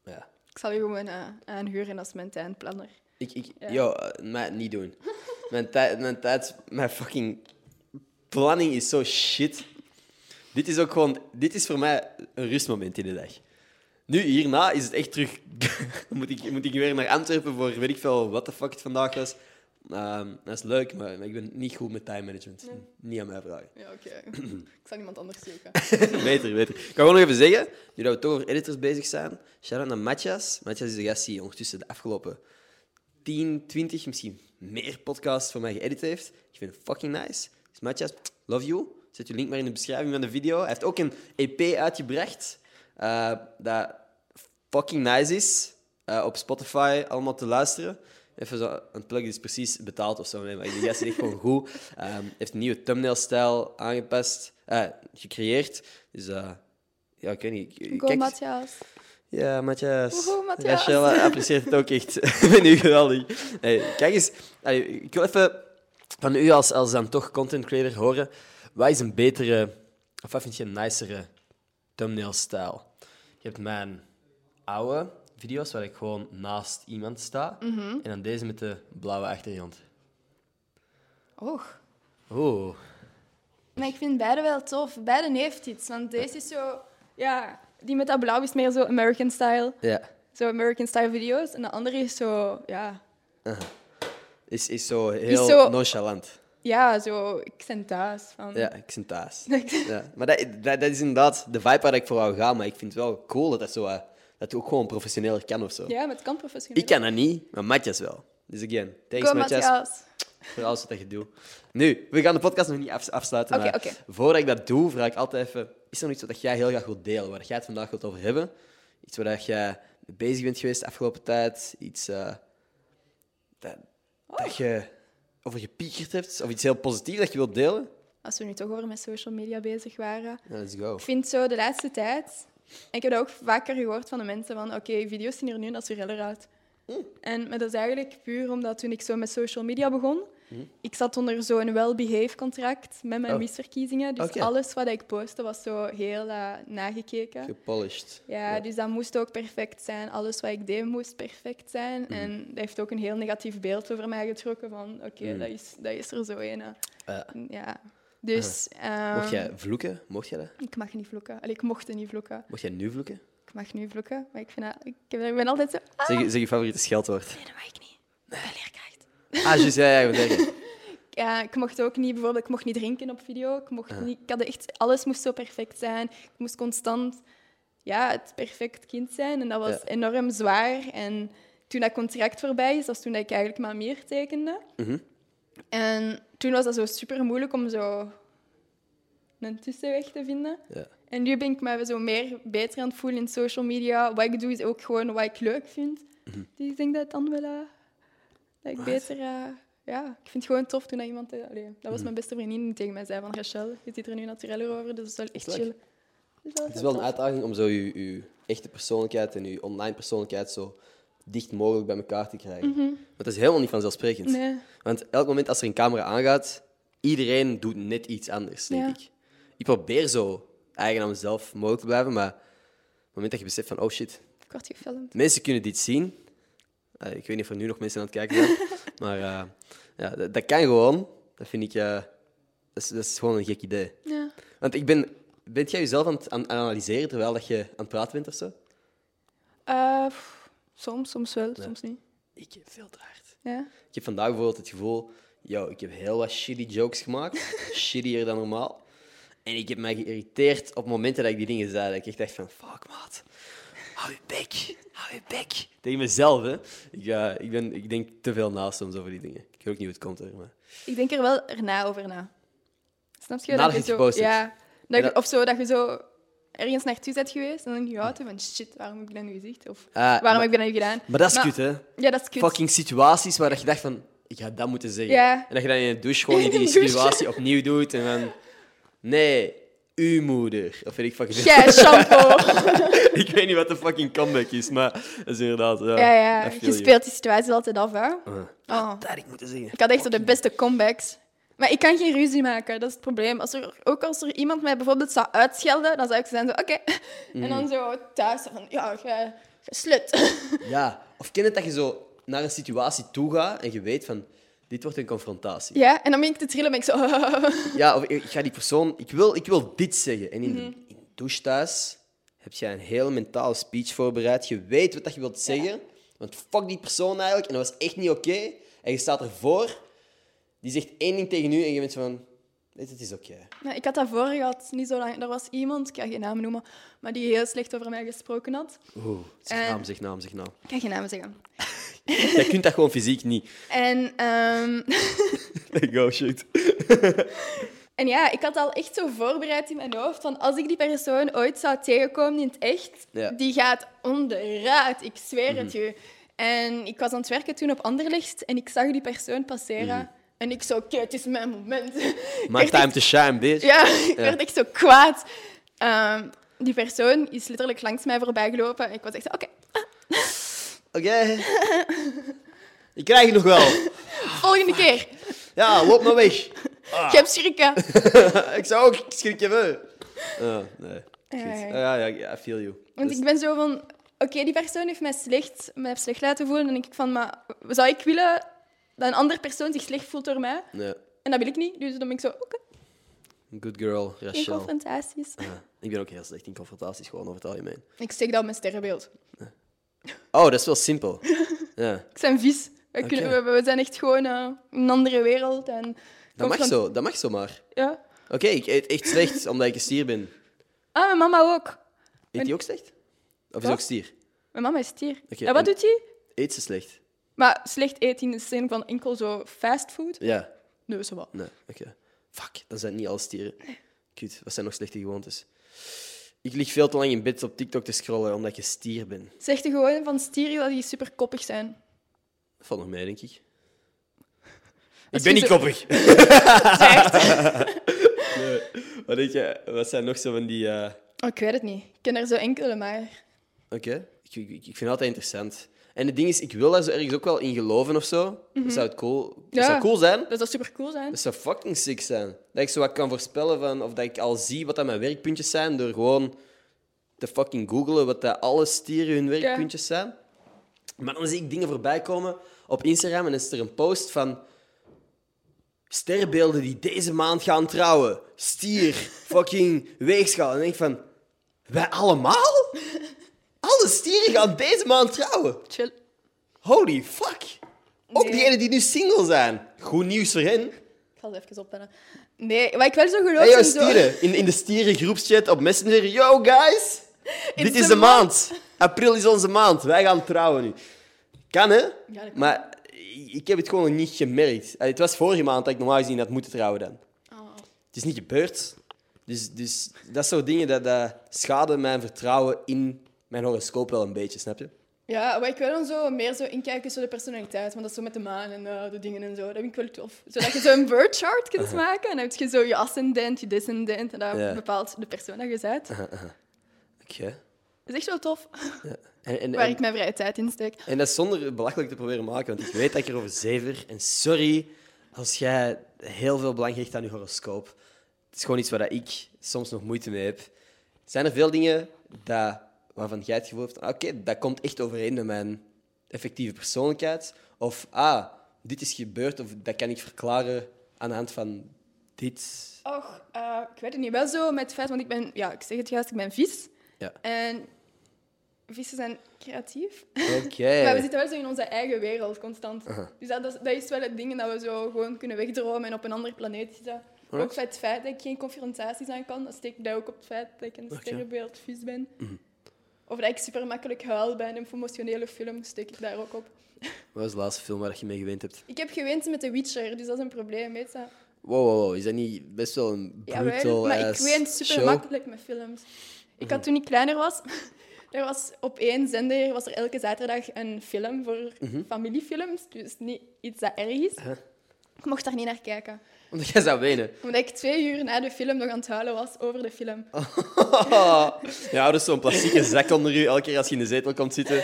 Ja. Ik zal je gewoon eh, aanhuren als mijn tijdplanner. Ik, ik, Ja. Yo, eh, mij niet doen. Mijn tijd, mijn tijd, mijn fucking planning is zo shit. Dit is ook gewoon, dit is voor mij een rustmoment in de dag. Nu, hierna is het echt terug. moet, ik, moet ik weer naar Antwerpen voor weet ik veel wat de fuck het vandaag was. Ehm, dat is leuk, maar, ik ben niet goed met time management. Niet aan mij vragen. Ja, oké. ik zal iemand anders zoeken. beter, beter. Ik kan gewoon nog even zeggen, nu dat we toch over editors bezig zijn, shout-out naar Matthias. Matthias is de gast die ondertussen de afgelopen 10, 20, misschien meer podcasts voor mij geëdit heeft. Ik vind het fucking nice. Dus Matthias, love you. Zet je link maar in de beschrijving van de video. Hij heeft ook een EP uitgebracht eh, dat fucking nice is. eh, op Spotify allemaal te luisteren. Even zo, een plug is precies betaald of zo. nee, Maar die gast is echt gewoon goed. Ehm, heeft een nieuwe thumbnail-stijl aangepast, eh, gecreëerd. Dus eh, ja, ik weet niet. ik- Go, Matthias. ja, Matthias. Woehoe, Matthias. Rachel apprecieert het ook echt. Ik ben nu geweldig. Hey, kijk eens, allee, ik wil even van u als, als dan toch content creator horen. Wat is een betere, of wat vind je een nicere thumbnail-stijl? Je hebt mijn oude video's waar ik gewoon naast iemand sta. Mhm. En dan deze met de blauwe achtergrond. Och. Oeh. Maar ik vind beide wel tof. Beide heeft iets. Want deze is zo... Ja, die met dat blauw is meer zo American style. Ja. Zo American style video's. En de andere is zo... Ja, Is, is zo heel zo- nonchalant. ja zo... Ik ben thuis. Van. Ja, ik ben thuis. Ja. Maar dat, dat, dat is inderdaad de vibe waar ik voor wou gaan. Maar ik vind het wel cool dat dat zo eh, dat het ook gewoon professioneler kan of zo. Ja, maar het kan professioneel. Ik kan dat niet, maar Matthias wel. Dus again, thanks Go, Matthias. voor alles wat je doet. Nu, we gaan de podcast nog niet af- afsluiten, maar voordat ik dat doe, vraag ik altijd even... Is er nog iets wat jij heel graag wilt delen, waar jij het vandaag wilt over hebben? Iets waar jij mee bezig bent geweest de afgelopen tijd? Iets eh, dat, Oh. dat je over gepiekerd hebt? Of iets heel positiefs dat je wilt delen? Als we nu toch over met social media bezig waren. Ja, let's go. Ik vind zo de laatste tijd... En ik heb dat ook vaker gehoord van de mensen van... Oké, video's zien er nu als uit. En maar dat is eigenlijk puur omdat toen ik zo met social media begon... Ik zat onder zo'n well-behaved contract met mijn Oh. misverkiezingen. Dus alles wat ik postte was zo heel eh, nagekeken. Gepolished. Ja, dus dat moest ook perfect zijn. Alles wat ik deed moest perfect zijn. Mhm. En dat heeft ook een heel negatief beeld over mij getrokken. Van, oké, dat, is, dat is er zo een. hè. Ja. Dus... ehm, Mocht jij vloeken? Mocht jij dat? Ik mag niet vloeken. Allee, ik mocht niet vloeken. Mocht jij nu vloeken? Ik mag nu vloeken, maar ik, vind dat, ik, ben altijd zo... Ah, Zeg, je- zeg je favoriete scheldwoord. nee, dat mag ik niet. Ben leerkracht. Ah, juist, ja, ja. Ja, ik mocht ook niet, bijvoorbeeld, ik mocht niet drinken op video. Ik, mocht niet, ik had echt, alles moest zo perfect zijn. Ik moest constant ja, het perfect kind zijn. En dat was Ja. enorm zwaar. En toen dat contract voorbij is, dat is toen dat ik eigenlijk maar meer tekende. Mhm. En toen was dat zo super moeilijk om zo een tussenweg te vinden. Ja. En nu ben ik me zo meer beter aan het voelen in social media. Wat ik doe is ook gewoon wat ik leuk vind. Dus ik denk dat dan wel... eh, dat ik What? beter... eh, ja, ik vind het gewoon tof toen dat iemand... eh, allee, dat was mijn beste vriendin die tegen mij zei van Rachel, je ziet er nu natuureller over, dus dat is wel echt chill. Dus Het is wel een uitdaging om zo je, je echte persoonlijkheid en je online persoonlijkheid zo dicht mogelijk bij elkaar te krijgen. Want dat is helemaal niet vanzelfsprekend. Nee. Want elk moment als er een camera aangaat, iedereen doet net iets anders, denk Ja. ik. Ik probeer zo eigen aan mezelf mogelijk te blijven, maar op het moment dat je beseft van, oh shit, Ik word gefilmd. mensen kunnen dit zien. Eh, ik weet niet of er nu nog mensen aan het kijken zijn, maar eh, ja, dat, dat kan gewoon. Dat vind ik, eh, dat, is, dat is gewoon een gek idee. Ja. Want ik ben, bent jij jezelf aan het aan, aan analyseren terwijl dat je aan het praten bent of zo? Soms, soms wel, soms niet. Ik heb veel te hard. Ja. Ik heb vandaag bijvoorbeeld het gevoel, yo, ik heb heel wat shitty jokes gemaakt. Shittier dan normaal. En ik heb mij geïrriteerd op momenten dat ik die dingen zei. Dat ik echt dacht van, fuck, maat. Hou je bek. Hou je bek. Tegen mezelf, hè. Ik, eh, ik, ben, ik denk te veel na soms over die dingen. Ik weet ook niet hoe het komt, hoor, maar... Ik denk er wel erna over na. Snap je? Nadat je je het zo, gepost hebt. ja, dat je- dat- Of zo, dat je zo ergens naartoe bent geweest en dan denk je ja, van shit, waarom heb ik dat nu gezegd? Of Ah, waarom maar- heb ik dat nu gedaan? Maar dat is kut, hè. Ja, dat is kut. Fucking situaties waar dat je dacht van, ik ga dat moeten zeggen. Ja. En dat je dan in de douche gewoon die situatie opnieuw doet en dan... Nee, uw moeder. Of weet ik fucking... Jij, shampoo. ik weet niet wat de fucking comeback is, maar dat is inderdaad... Ja, ja, ja. Je speelt die situatie altijd af, hè. Uh, Oh. dat had ik moeten zeggen. Ik had echt zo de beste comebacks. Maar ik kan geen ruzie maken, dat is het probleem. Als er, ook als er iemand mij bijvoorbeeld zou uitschelden, dan zou ik zijn zo, oké. En dan zo thuis van, ja, jij slut. Ja, of ken het dat je zo naar een situatie toe gaat en je weet van... Dit wordt een confrontatie. Ja, en dan ben ik te trillen ben ik zo... Ja, of ik ga die persoon... Ik wil, ik wil dit zeggen. En in, in de douche thuis heb jij een hele mentale speech voorbereid. Je weet wat dat je wilt zeggen. Want fuck die persoon eigenlijk. En dat was echt niet oké. En je staat ervoor. Die zegt één ding tegen u en je bent van... Dit, het is oké. Ja, ik had dat voor gehad, niet zo lang. Er was iemand, ik ga geen naam noemen, maar die heel slecht over mij gesproken had. Oeh, zeg naam, zeg naam, zeg naam. Ik ga geen namen zeggen. Jij kunt dat gewoon fysiek niet. En, ehm, Go, shit. en ja, ik had al echt zo voorbereid in mijn hoofd van als ik die persoon ooit zou tegenkomen in het echt, Ja. die gaat onderuit. Ik zweer het je. En ik was aan het werken toen op Anderlecht en ik zag die persoon passeren. En ik zo, oké, het is mijn moment. My time echt- to shine, bitch. Ja, ik werd echt zo kwaad. Ehm, die persoon is letterlijk langs mij voorbij gelopen. Ik was echt oké, Oké. Ik krijg het nog wel. volgende keer. Ja, loop maar weg. Je hebt schrikken. ik zou ook schrikken hebben. Nee. Ja, ja. I feel you. Want Dus- ik ben zo van... Oké, die persoon heeft mij slecht, mij slecht laten voelen. Dan denk ik van, maar zou ik willen dat een andere persoon zich slecht voelt door mij? Nee. En dat wil ik niet. Dus dan ben ik zo, oké, Good girl, Rachel. confrontaties. Ja, ik ben ook heel slecht in confrontaties, gewoon over het algemeen. Ik steek dat op mijn sterrenbeeld. Oh, dat is wel simpel. Ja, Ik zijn vies. We, kunnen, we, we zijn echt gewoon eh, een andere wereld. En dat mag zo, dat mag zomaar. Ja. Oké, ik eet echt slecht omdat ik een stier ben. Ah, mijn mama ook. Eet die ook slecht? Of is ook stier? Mijn mama is stier. En wat en- doet hij? Eet ze slecht? Maar slecht eten in de zin van enkel zo fastfood? Ja. Nee, zo wat. Nee, oké. Fuck, dan zijn het niet alle stieren. Kut, wat zijn nog slechte gewoontes? Ik lig veel te lang in bed op TikTok te scrollen omdat ik een stier ben. Zeg je gewoon van stieren dat die super koppig zijn. Dat valt nog mee, denk ik. Als Ik ben je niet zo- koppig. Nee. Wat denk je? Wat zijn nog zo van die... eh, Oh, ik weet het niet. Ik ken er zo enkele, maar... Oké, ik, ik, ik vind het altijd interessant. En het ding is, ik wil daar zo ergens ook wel in geloven of zo. Dat zou het cool, dat Mhm. Ja. zou cool zijn. Dat zou super cool zijn. Dat zou fucking sick zijn. Dat ik zo wat kan voorspellen van, of dat ik al zie wat dat mijn werkpuntjes zijn door gewoon te fucking googlen wat dat alle stieren hun werkpuntjes zijn. Maar dan zie ik dingen voorbij komen op Instagram en is er een post van sterrenbeelden die deze maand gaan trouwen. Stier, fucking weegschaal. En dan denk ik van, wij allemaal? Alle stieren gaan deze maand trouwen. Chill. Holy fuck. Ook Nee. diegenen die nu single zijn. Goed nieuws voor hen. Ik ga het even optellen. Nee, wat ik wel zo geloof Hey, yo, zo... stieren. In, in de stieren groepschat op Messenger. Yo, guys. Dit is de maand. April is onze maand. Wij gaan trouwen nu. Kan, hè? dat kan. Maar ik heb het gewoon nog niet gemerkt. Het was vorige maand dat ik normaal gezien had moeten trouwen dan. Oh. Het is niet gebeurd. Dus, dus dat soort dingen dat, dat schaden mijn vertrouwen in mijn horoscoop wel een beetje, snap je? Ja, maar ik wil dan zo meer zo inkijken zo de personaliteit. Want dat is zo met de maan en eh, de dingen en zo. Dat vind ik wel tof. Zodat je zo een birth chart kunt maken. En dan heb je zo je ascendent, je descendent. En dat Ja. bepaalt de persoon dat je bent. Oké. Dat is echt wel tof. En, en, Waar en- ik mijn vrije tijd in steek. En dat is zonder belachelijk te proberen maken, want ik weet dat ik erover zever. En sorry als jij heel veel belang hecht aan je horoscoop. Het is gewoon iets waar dat ik soms nog moeite mee heb. Zijn er veel dingen dat, waarvan jij het gevoel hebt, ah, oké, dat komt echt overeen met mijn effectieve persoonlijkheid? Of, ah, dit is gebeurd, of dat kan ik verklaren aan de hand van dit. Och, eh, ik weet het niet. Wel zo met het feit, want ik ben, ja, ik zeg het juist, ik ben vis. Ja. En vissen zijn creatief. Oké. Maar we zitten wel zo in onze eigen wereld, constant. Dus dat, dat, is- dat is wel het ding dat we zo gewoon kunnen wegdromen en op een andere planeet zitten. Ook het feit dat ik geen confrontaties aan kan, dat steek ik dat ook op het feit dat ik een Oké. sterrenbeeld vis ben. Mhm. Of dat ik super makkelijk huil bij een emotionele film, steek ik daar ook op. Wat was de laatste film waar je mee gewend hebt? Ik heb gewend met The Witcher, dus dat is een probleem, weet je. Wow, wow, wow. Is dat niet best wel een Ja, brutal maar ik ween super show? makkelijk met films. Ik had toen ik kleiner was, er was op één zender was er elke zaterdag een film voor familiefilms. Dus niet iets dat erg is. Huh? Ik mocht daar niet naar kijken. Omdat jij zou wenen. Omdat ik twee uur na de film nog aan het huilen was over de film. ja, dus zo'n plastieke zak onder u elke keer als je in de zetel komt zitten.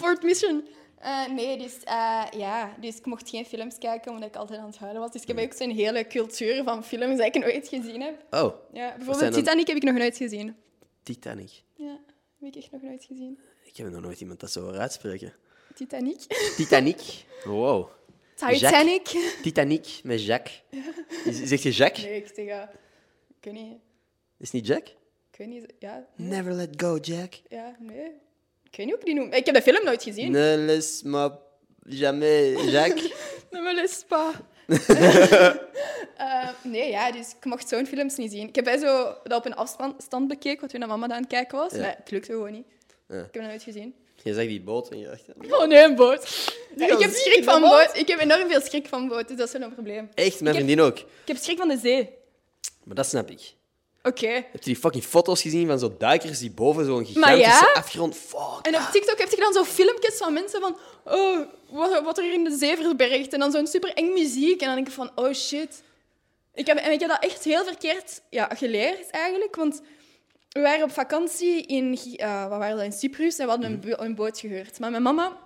Port Mission. Eh, nee, dus, eh, ja, dus ik mocht geen films kijken omdat ik altijd aan het huilen was. Dus ik heb ook zo'n hele cultuur van films dat ik nooit gezien heb. Oh, Ja, bijvoorbeeld dan- Titanic heb ik nog nooit gezien. Titanic. Ja, heb ik echt nog nooit gezien. Ik heb nog nooit iemand dat zo horen uitspreken. Titanic. Titanic? Wow. Titanic. Titanic met Jacques. Is- Zeg je Jacques? Nee, ik zeg... ik weet niet. Is het niet Jack? Ik weet niet. Ja, Never let go, Jack. ja, nee. Ik weet niet hoe ik die noem. Ik heb de film nooit gezien. Ne laisse moi jamais Jacques. Ne me laisse pas. Eh, nee, ja, dus ik mocht zo'n films niet zien. Ik heb bij zo dat op een afstand bekeken, wat toen naar mama aan het kijken was. Ja. Maar het lukte gewoon niet. Ja. Ik heb dat nooit gezien. Je zag die boot en je dacht... Oh nee, een boot. Ik heb schrik van boot. boot. Ik heb enorm veel schrik van boot, dus dat is wel een probleem. Echt, mijn Ik heb- vriendin ook. Ik heb schrik van de zee. Maar dat snap ik. Oké. Heb je die fucking foto's gezien van zo'n duikers die boven zo'n gigantische ja? afgrond... Fuck. En op TikTok heb je dan zo filmpjes van mensen van... Oh, wat, wat er hier in de zee verbergt. En dan zo'n super eng muziek. En dan denk ik van, oh shit. Ik heb, en ik heb dat echt heel verkeerd ja, geleerd, eigenlijk. Want we waren op vakantie in, eh, wat waren dat, in Cyprus en we hadden een, bo- een boot gehuurd. Maar mijn mama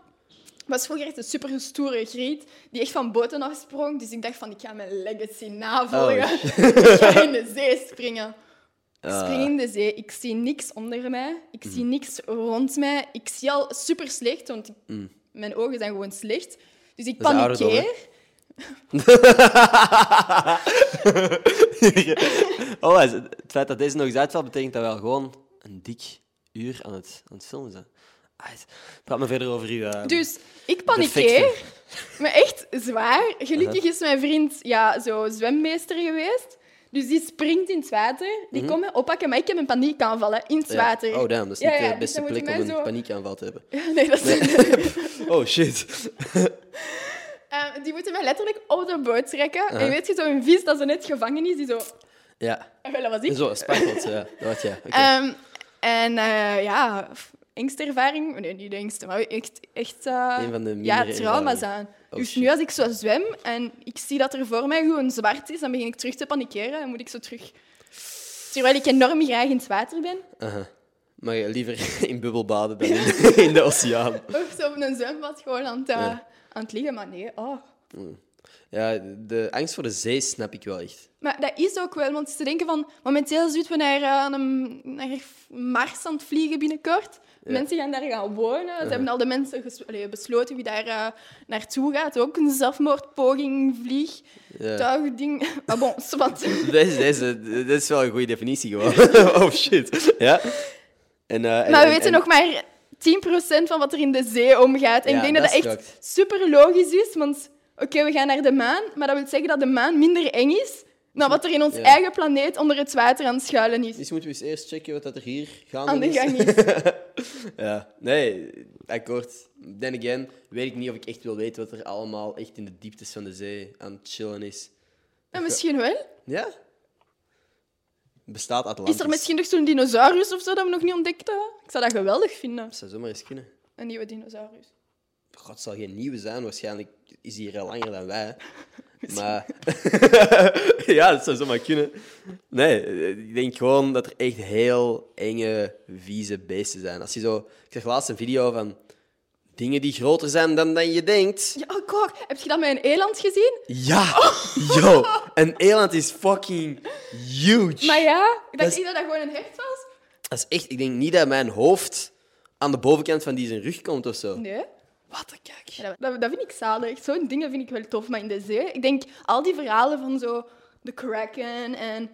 was vroeger echt een super stoere griet die echt van boten afsprong. Dus ik dacht van, ik ga mijn legacy navolgen. Oh, ik ga in de zee springen. Ik Ah. spring in de zee, ik zie niks onder mij, ik zie niks rond mij. Ik zie al super slecht, want ik- mijn ogen zijn gewoon slecht. Dus ik panikeer. oh, het feit dat deze nog eens uitvalt, betekent dat we al gewoon een dik uur aan het, aan het filmen zijn. Alright. Praat maar verder over uw... eh, Dus ik panikeer, maar echt zwaar. Gelukkig is mijn vriend ja, zo zwemmeester geweest. Dus die springt in het water, die komt mij oppakken, maar ik heb een paniekaanvallen in het. Ja. water. Oh, damn, dat is niet ja, de dus beste plek om een zo- paniekaanval te hebben. Nee, dat is... Oh, shit. Eh, die moeten mij letterlijk op de boot trekken. En weet je, zo'n vis dat zo net gevangen is, die zo... Ja. Ah, wel, dat was ik. Zo, sparkelt, ja. Dat was jij. Oké. Ehm, en eh, ja, f- engste ervaring... Nee, niet de engste, maar echt... echt eh, Een van de Ja, trauma's aan. Oh, dus nu als ik zo zwem en ik zie dat er voor mij gewoon zwart is, dan begin ik terug te panikeren en moet ik zo terug... Terwijl ik enorm graag in het water ben. Maar liever in bubbelbaden dan in, in de oceaan. Of zo op een zwembad gewoon aan het, eh, Ja. aan het liggen. Maar nee, oh. Ja, de angst voor de zee snap ik wel echt. Maar dat is ook wel, want ze denken van... Momenteel zitten we naar, eh, een, naar Mars aan het vliegen binnenkort. Mensen gaan daar gaan wonen. Ze hebben al de mensen allee, besloten wie daar eh, naartoe gaat. Ook een zelfmoordpoging, vlieg, Ja. tuigding. Maar bon, zwart. Deze, deze, dit is wel een goede definitie gewoon. oh shit. Ja. En, eh, en- Maar we en- weten en- nog maar 10% van wat er in de zee omgaat. En Ja, ik denk dat dat dat echt super logisch is. Want oké, we gaan naar de maan, maar dat wil zeggen dat de maan minder eng is dan wat er in ons Ja. eigen planeet onder het water aan het schuilen is. Dus moeten we eens eerst checken wat dat er hier gaande Aan de gang is. ja, nee, akkoord. Then again, weet ik niet of ik echt wil weten wat er allemaal echt in de dieptes van de zee aan het chillen is. En misschien wel. Ja? Bestaat Atlantis? Is er misschien nog zo'n dinosaurus of zo dat we nog niet ontdekt hebben? Ik zou dat geweldig vinden, Dat zou zomaar eens kunnen. een nieuwe dinosaurus. God, het zal geen nieuwe zijn. Waarschijnlijk is hij hier al langer dan wij. Maar ja, dat zou zomaar kunnen. Nee, ik denk gewoon dat er echt heel enge, vieze beesten zijn. Als je zo... Ik zag laatst een video van dingen die groter zijn dan, dan je denkt. Ja, oh, kok. Heb je dat met een eland gezien? Ja! Yo! Een eland is fucking huge. Maar ja, ik dacht niet dat dat gewoon een hert was. Dat is echt... Ik denk niet dat mijn hoofd aan de bovenkant van die zijn rug komt of zo. Nee. Wat een kijk. Ja, dat, dat, vind ik zalig. Zo'n dingen vind ik wel tof. Maar in de zee, ik denk al die verhalen van zo de kraken en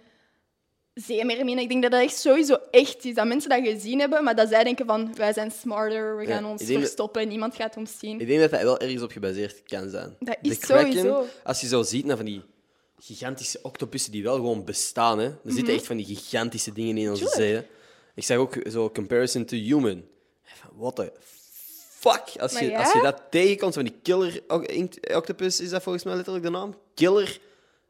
zeemermin, ik denk dat dat echt sowieso echt is. Dat mensen dat gezien hebben, maar dat zij denken van wij zijn smarter, we Ja, gaan ons denk dat- verstoppen, niemand gaat ons zien. Ik denk dat dat wel ergens op gebaseerd kan zijn. Dat de is kraken, sowieso. als je zo ziet naar van die gigantische octopussen die wel gewoon bestaan, hè. er zitten echt van die gigantische dingen in onze Mhm. Tuurlijk. zee. hè. Ik zag ook zo comparison to human. What the fuck? Als Maar je, ja? als je dat tegenkomt, van die killer octopus, is dat volgens mij letterlijk de naam? Killer.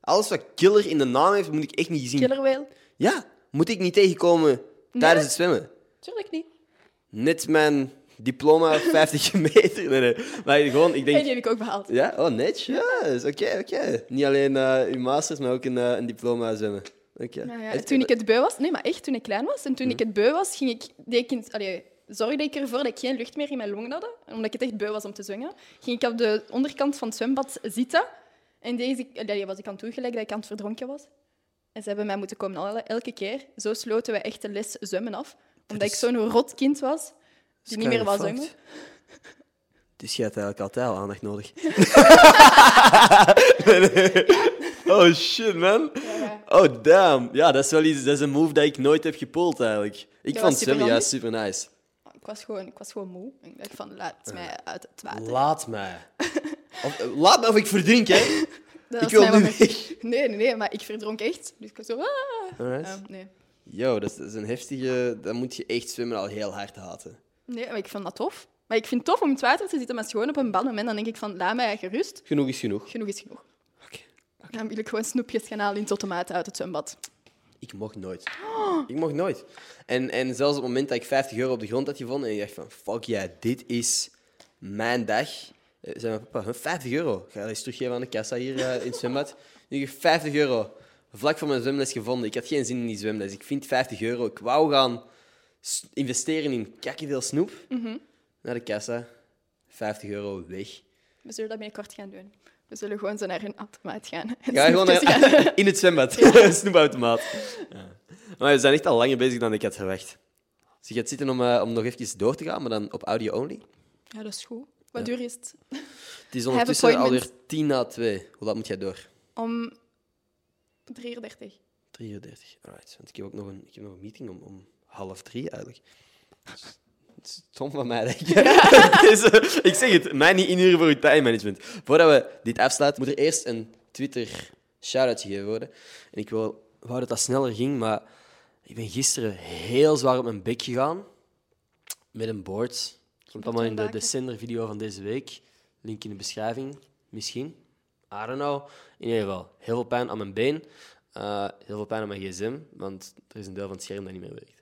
Alles wat killer in de naam heeft, moet ik echt niet zien. Killer whale? Ja, moet ik niet tegenkomen tijdens het zwemmen. Tuurlijk niet. Net mijn diploma 50 meter. Nee, nee. Maar gewoon, ik denk... En die heb ik ook behaald. Ja, oh, netjes. Oké, oké. Niet alleen eh uw masters, maar ook een, eh, een diploma zwemmen. Oké. Nou ja, toen ik het beu was, nee, maar echt, toen ik klein was en toen Hm. ik het beu was, ging ik, deed ik in, allee, zorgde ik ervoor dat ik geen lucht meer in mijn longen had. Omdat ik het echt beu was om te zwemmen, ging ik op de onderkant van het zwembad zitten. En deze, allee, was ik aan het doen gelijk dat ik aan het verdronken was. En ze hebben mij moeten komen halen, elke keer. Zo sloten we echt de les zwemmen af. Omdat ik zo'n rot kind was, die niet meer wou zwemmen. Dus je had eigenlijk altijd al aandacht nodig. oh shit, man. Ja, Oh, damn. Ja, dat is wel iets, dat is een move dat ik nooit heb gepold eigenlijk. Ik Dat vond was zwemmen ja, superhandig. super nice. Ik was gewoon, ik was gewoon moe. Ik dacht van, laat mij uit het water. Laat mij. Of, eh, laat me of ik verdrink, hè. Dat ik wil nu weg. Nee, nee, nee, maar ik verdronk echt. Dus ik was zo... Ah. Ja, nee. Yo, dat is, dat is een heftige... Dan moet je echt zwemmen al heel hard haten. Nee, maar ik vind dat tof. Maar ik vind het tof om in het water te zitten, maar gewoon op een bepaald moment dan denk ik van, laat mij gerust. Genoeg is genoeg. Genoeg is genoeg. Oké. Dan wil ik gewoon snoepjes gaan halen in tomaten uit het zwembad. Ik mocht nooit. Ik mocht nooit. En, en zelfs op het moment dat ik 50 euro op de grond had gevonden en ik dacht van, fuck ja, dit is mijn dag. eh, zei mijn papa, "Huh, 50 euro. Ga dat eens teruggeven aan de kassa hier eh, in het zwembad. Nu heb ik 50 euro. Vlak voor mijn zwemles gevonden. Ik had geen zin in die zwemles. Ik vind 50 euro. Ik wou gaan investeren in kakkedeel snoep. Naar de kassa. 50 euro weg. We zullen dat binnenkort gaan doen. We zullen gewoon zo naar een automaat gaan. je gewoon gaan- naar- in het zwembad. Snoepautomaat. Ja. Maar we zijn echt al langer bezig dan ik had verwacht. Dus je gaat zitten om, eh, om nog even door te gaan, maar dan op audio only. Ja, dat is goed. Wat duur is het? Het is ondertussen alweer tien na twee. Hoe laat moet jij door? Om 33. 3 uur 30. Alright. Want ik heb ook nog een, ik heb nog een meeting om, om half drie eigenlijk. Het is stom van mij. denk ik. Dus, eh, ik zeg het, mij niet inhuren voor uw time management. Voordat we dit afsluiten, moet er eerst een Twitter shout-out gegeven worden. En ik wil wou dat dat sneller ging, maar ik ben gisteren heel zwaar op mijn bek gegaan. Met een board. Komt allemaal in de, de aanbaken. Sender-video van deze week. Link in de beschrijving, misschien. I don't know. In ieder geval, heel veel pijn aan mijn been. Eh, heel veel pijn aan mijn gsm, want er is een deel van het scherm dat niet meer werkt.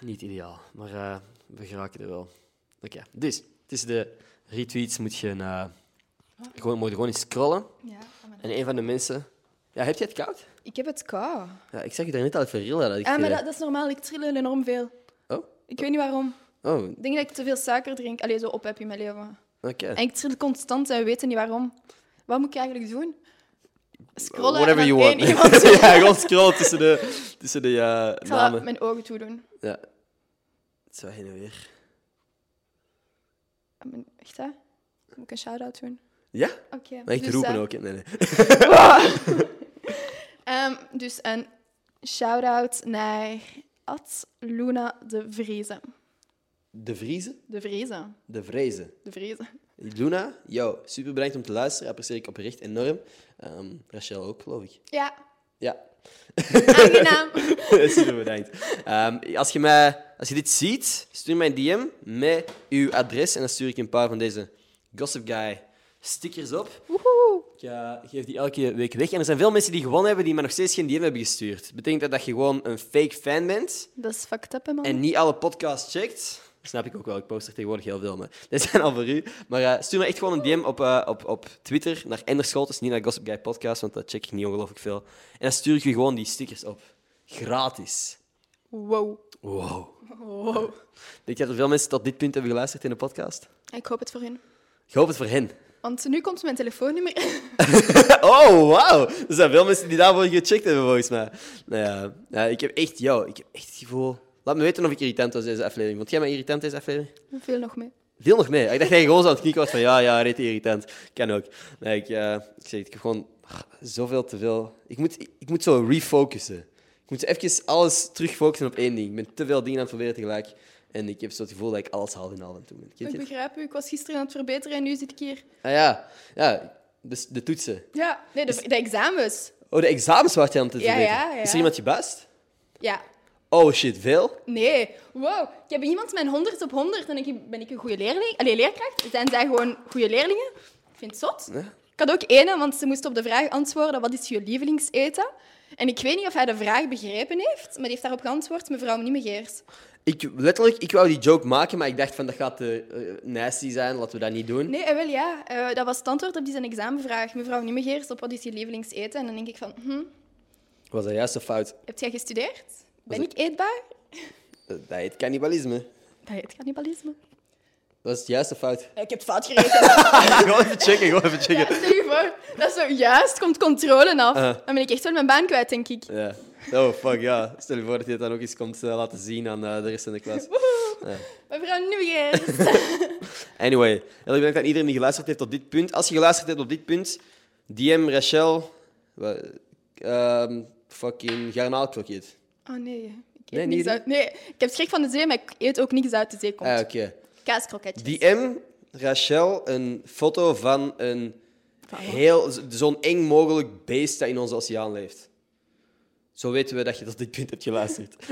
Niet ideaal, maar eh, we geraken er wel. Oké, dus tussen de retweets moet je eh, gewoon, moet je gewoon eens scrollen. Ja, En een van de mensen... Ja, heb je het koud? ik heb het kou. Ja, ik zag je daar net al even rillen. Dat ik, Ah, maar eh, dat, dat is normaal. Ik tril enorm veel. Oh, Ik weet niet waarom. oh Ik denk dat ik te veel suiker drink. Allee, zo op heb in mijn leven. oké. En ik tril constant en we weten niet waarom. Wat moet ik eigenlijk doen? Scrollen Whatever you want. ja, gewoon scrollen tussen de, tussen de eh, Ik zal namen. mijn ogen toedoen. Ja. Zo heen en weer. Mijn- Echt, hè? Moet ik een shout-out doen? Ja? Oké. Maar echt dus, roepen eh, ook. Nee, nee. ehm, dus een shout-out naar Ad Luna de Vriezen. De Vriezen? De Vriezen. De Vrezen. De Vriezen. Luna, jou, super bedankt om te luisteren. Apprecieer ik oprecht enorm. Ehm, Rachel ook, geloof ik. Ja, Ja, aangenaam. super bedankt. Ehm, als, je mij, als je dit ziet, stuur mij een DM met uw adres en dan stuur ik een paar van deze Gossip Guy stickers op. Woehoe. Ik eh, geef die elke week weg. En er zijn veel mensen die gewonnen hebben die mij nog steeds geen DM hebben gestuurd. Dat betekent dat, dat je gewoon een fake fan bent Dat is fucked up, hè, man. en niet alle podcasts checkt. Snap ik ook wel. Ik post er tegenwoordig heel veel. Maar dit zijn al voor u. Maar eh, stuur me echt gewoon een DM op, eh, op, op Twitter naar Enderscholtes, niet naar Gossip Guy Podcast, want dat check ik niet ongelooflijk veel. En dan stuur ik je gewoon die stickers op. Gratis. Wow. Wow. wow. Denk je dat er veel mensen tot dit punt hebben geluisterd in de podcast? Ik hoop het voor hen. Ik hoop het voor hen. Want nu komt mijn telefoonnummer. Oh, wauw. Er zijn veel mensen die daarvoor gecheckt hebben, volgens mij. Nou ja, ja, ik heb echt, jou, ik heb echt het gevoel... Laat me weten of ik irritant was deze aflevering. Vond jij mij irritant deze aflevering? Veel nog mee. Veel nog mee. Ik dacht dat je gewoon zo aan het knikken was van ja, ja, reet irritant. Kan ook. Nee, ik, eh, ik zeg, ik heb gewoon zoveel te veel... Ik moet, ik moet zo refocussen. Ik moet even alles terugfocussen op één ding. Ik ben te veel dingen aan het proberen tegelijk. En ik heb zo het gevoel dat ik alles haal in al en toe Ik begrijp u. Ik was gisteren aan het verbeteren en nu zit ik hier. Ah ja, ja dus de toetsen. Ja, nee, de, de examens. Oh, de examens was je aan het Ja, verbeteren. ja, ja. Is er iemand gebuist? Ja. Oh shit, veel? Nee. Wow. Ik heb iemand mijn 100 op 100 en ik ben ik een goede leerling. Allee, leerkracht. Zijn zij gewoon goede leerlingen? Ik vind het zot. Ja. Ik had ook ene, want ze moest op de vraag antwoorden: wat is je lievelingseten? En ik weet niet of hij de vraag begrepen heeft, maar die heeft daarop geantwoord: mevrouw Niemegeers. Ik, letterlijk, ik wou die joke maken, maar ik dacht van dat gaat te uh, nasty zijn, laten we dat niet doen. Nee, eh, wel ja. Eh, dat was het antwoord op die zijn examenvraag. Mevrouw Niemegeers, op wat is je lievelingseten? En dan denk ik van, hm, Was dat juist een fout? heb jij gestudeerd? Ben Was ik eetbaar? Eh, Dat heet cannibalisme. Dat heet cannibalisme. Dat is het juiste fout. Ik heb het fout gerekend. gewoon even checken, gewoon even checken. Stel je voor, dat is zo juist, komt controle af. Uh. Dan ben ik echt wel mijn baan kwijt, denk ik. Ja. Oh, fuck, ja. Stel je voor dat je het dan ook eens komt uh, laten zien aan uh, de rest van de klas. Woehoe. Mevrouw Niemegeers. Anyway, heel erg bedankt aan iedereen die geluisterd heeft tot dit punt. Als je geluisterd hebt tot dit punt, DM Rachel... ehm, fucking garnaalkroket. Oh nee, ik eet Nee, niks uit. Nee, ik heb schrik van de zee, maar ik eet ook niks uit de zee komt. Ah, oké. Kaaskroketjes. DM Rachel een foto van een heel, zo'n eng mogelijk beest dat in onze oceaan leeft. Zo weten we dat je tot dit punt hebt geluisterd.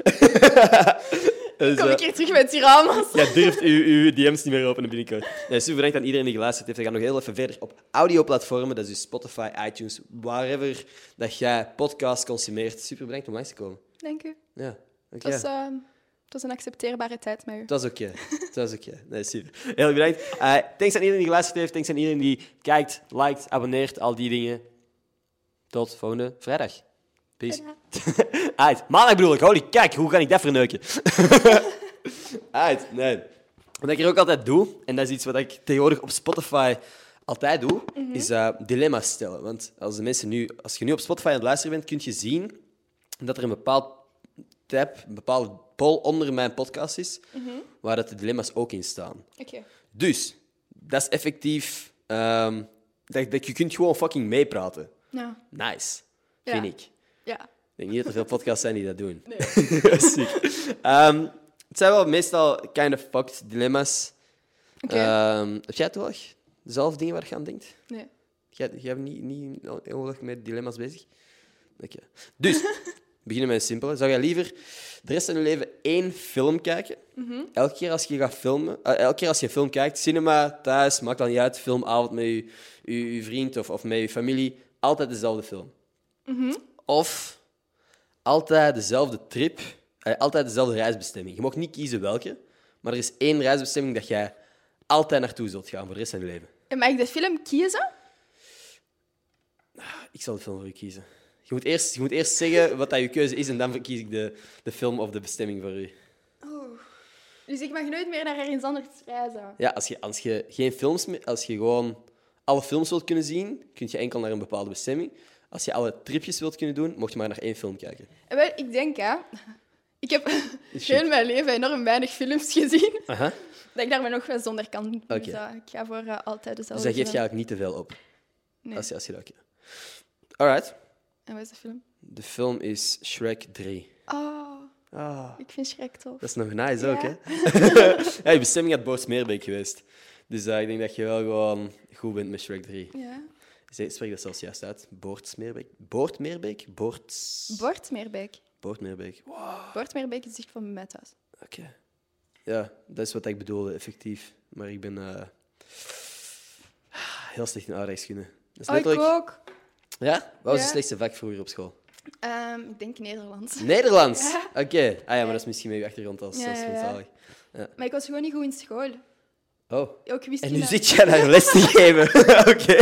dus, Kom eh, ik hier terug met Tiramas? ja, durft uw, uw DM's niet meer openen binnenkort. Nee, super bedankt aan iedereen die geluisterd heeft. We gaan nog heel even verder op audioplatformen. Dat is dus Spotify, iTunes, wherever dat jij podcast consumeert. Super bedankt om langs te komen. Dank u. Ja, dank Het was, eh, het was een accepteerbare tijd met u. Dat is oké. Dat is oké. Nee, super. Heel bedankt. Eh, thanks aan iedereen die geluisterd heeft. Thanks aan iedereen die kijkt, liked, abonneert, al die dingen. Tot volgende vrijdag. Peace. Uit. Maandag bedoel ik. Holy kijk, hoe kan ik dat verneuken? Uit. Nee. Wat ik hier ook altijd doe, en dat is iets wat ik tegenwoordig op Spotify altijd doe, is eh, dilemma's stellen. Want als, de mensen nu, als je nu op Spotify aan het luisteren bent, kun je zien dat er een bepaald tab, een bepaalde poll onder mijn podcast is, waar dat de dilemma's ook in staan. Dus, dat is effectief... ehm, dat, dat je kunt gewoon fucking meepraten. Ja. Nice, Ja. vind ik. Ja. Ik denk niet dat er veel podcasts zijn die dat doen. Nee. Ehm, het zijn wel meestal kind of fucked dilemma's. Oké. Ehm, heb jij toevallig zelf dingen waar je aan denkt? Nee. Jij, jij bent niet, niet ongelooflijk met dilemma's bezig? Oké. Dus, beginnen met een simpele. Zou jij liever de rest van je leven één film kijken? Elke keer als je gaat filmen, eh, elke keer als je een film kijkt, cinema, thuis, maakt dan niet uit, filmavond met je, je, je vriend of, of met je familie, altijd dezelfde film. Of altijd dezelfde trip, eh, altijd dezelfde reisbestemming. Je mag niet kiezen welke, maar er is één reisbestemming dat jij altijd naartoe zult gaan voor de rest van je leven. En mag ik de film kiezen? Ik zal de film voor u kiezen. Je moet eerst, je moet eerst zeggen wat dat je keuze is en dan kies ik de, de film of de bestemming voor u. Dus ik mag nooit meer naar ergens anders reizen. Ja, als je, als je geen films meer, als je gewoon alle films wilt kunnen zien, kun je enkel naar een bepaalde bestemming. Als je alle tripjes wilt kunnen doen, mocht je maar naar één film kijken. En wel, ik denk, hè... Ik heb heel mijn leven enorm weinig films gezien. Aha. Dat ik daar maar nog wel zonder kan. Dus Oké. eh, ik ga voor eh, altijd Dus dezelfde dat geeft je eigenlijk niet te veel op. Nee. Als je, als je dat... oké. Alright. En wat is de film? De film is Shrek 3. Oh, Ah, ik vind Shrek tof. dat is nog nice Ja. ook, hè? ja, je bestemming had Boortsmeerbeek geweest. Dus eh, ik denk dat je wel gewoon goed bent met Shrek 3. Ja. Zeg- Spreek dat zelfs juist uit. Boortsmeerbeek? Boortmeerbeek? Boorts... Bordmeerbeek. Boortmeerbeek. Wow. Bordmeerbeek is dicht van bij mij thuis. Oké. Ja, dat is wat ik bedoelde, effectief. Maar ik ben eh, heel slecht in aardrijkskunde. Dat is Oh, ik ook. Ja? Wat was je slechtste vak vroeger op school? Ehm, ik denk Nederlands. Nederlands? Ja. Oké. Ah ja, maar dat is misschien met je achtergrond als, Ja, als ja, ja. Maar ik was gewoon niet goed in school. Oh. Ook En wiskunde. nu zit jij daar les te geven. Oké.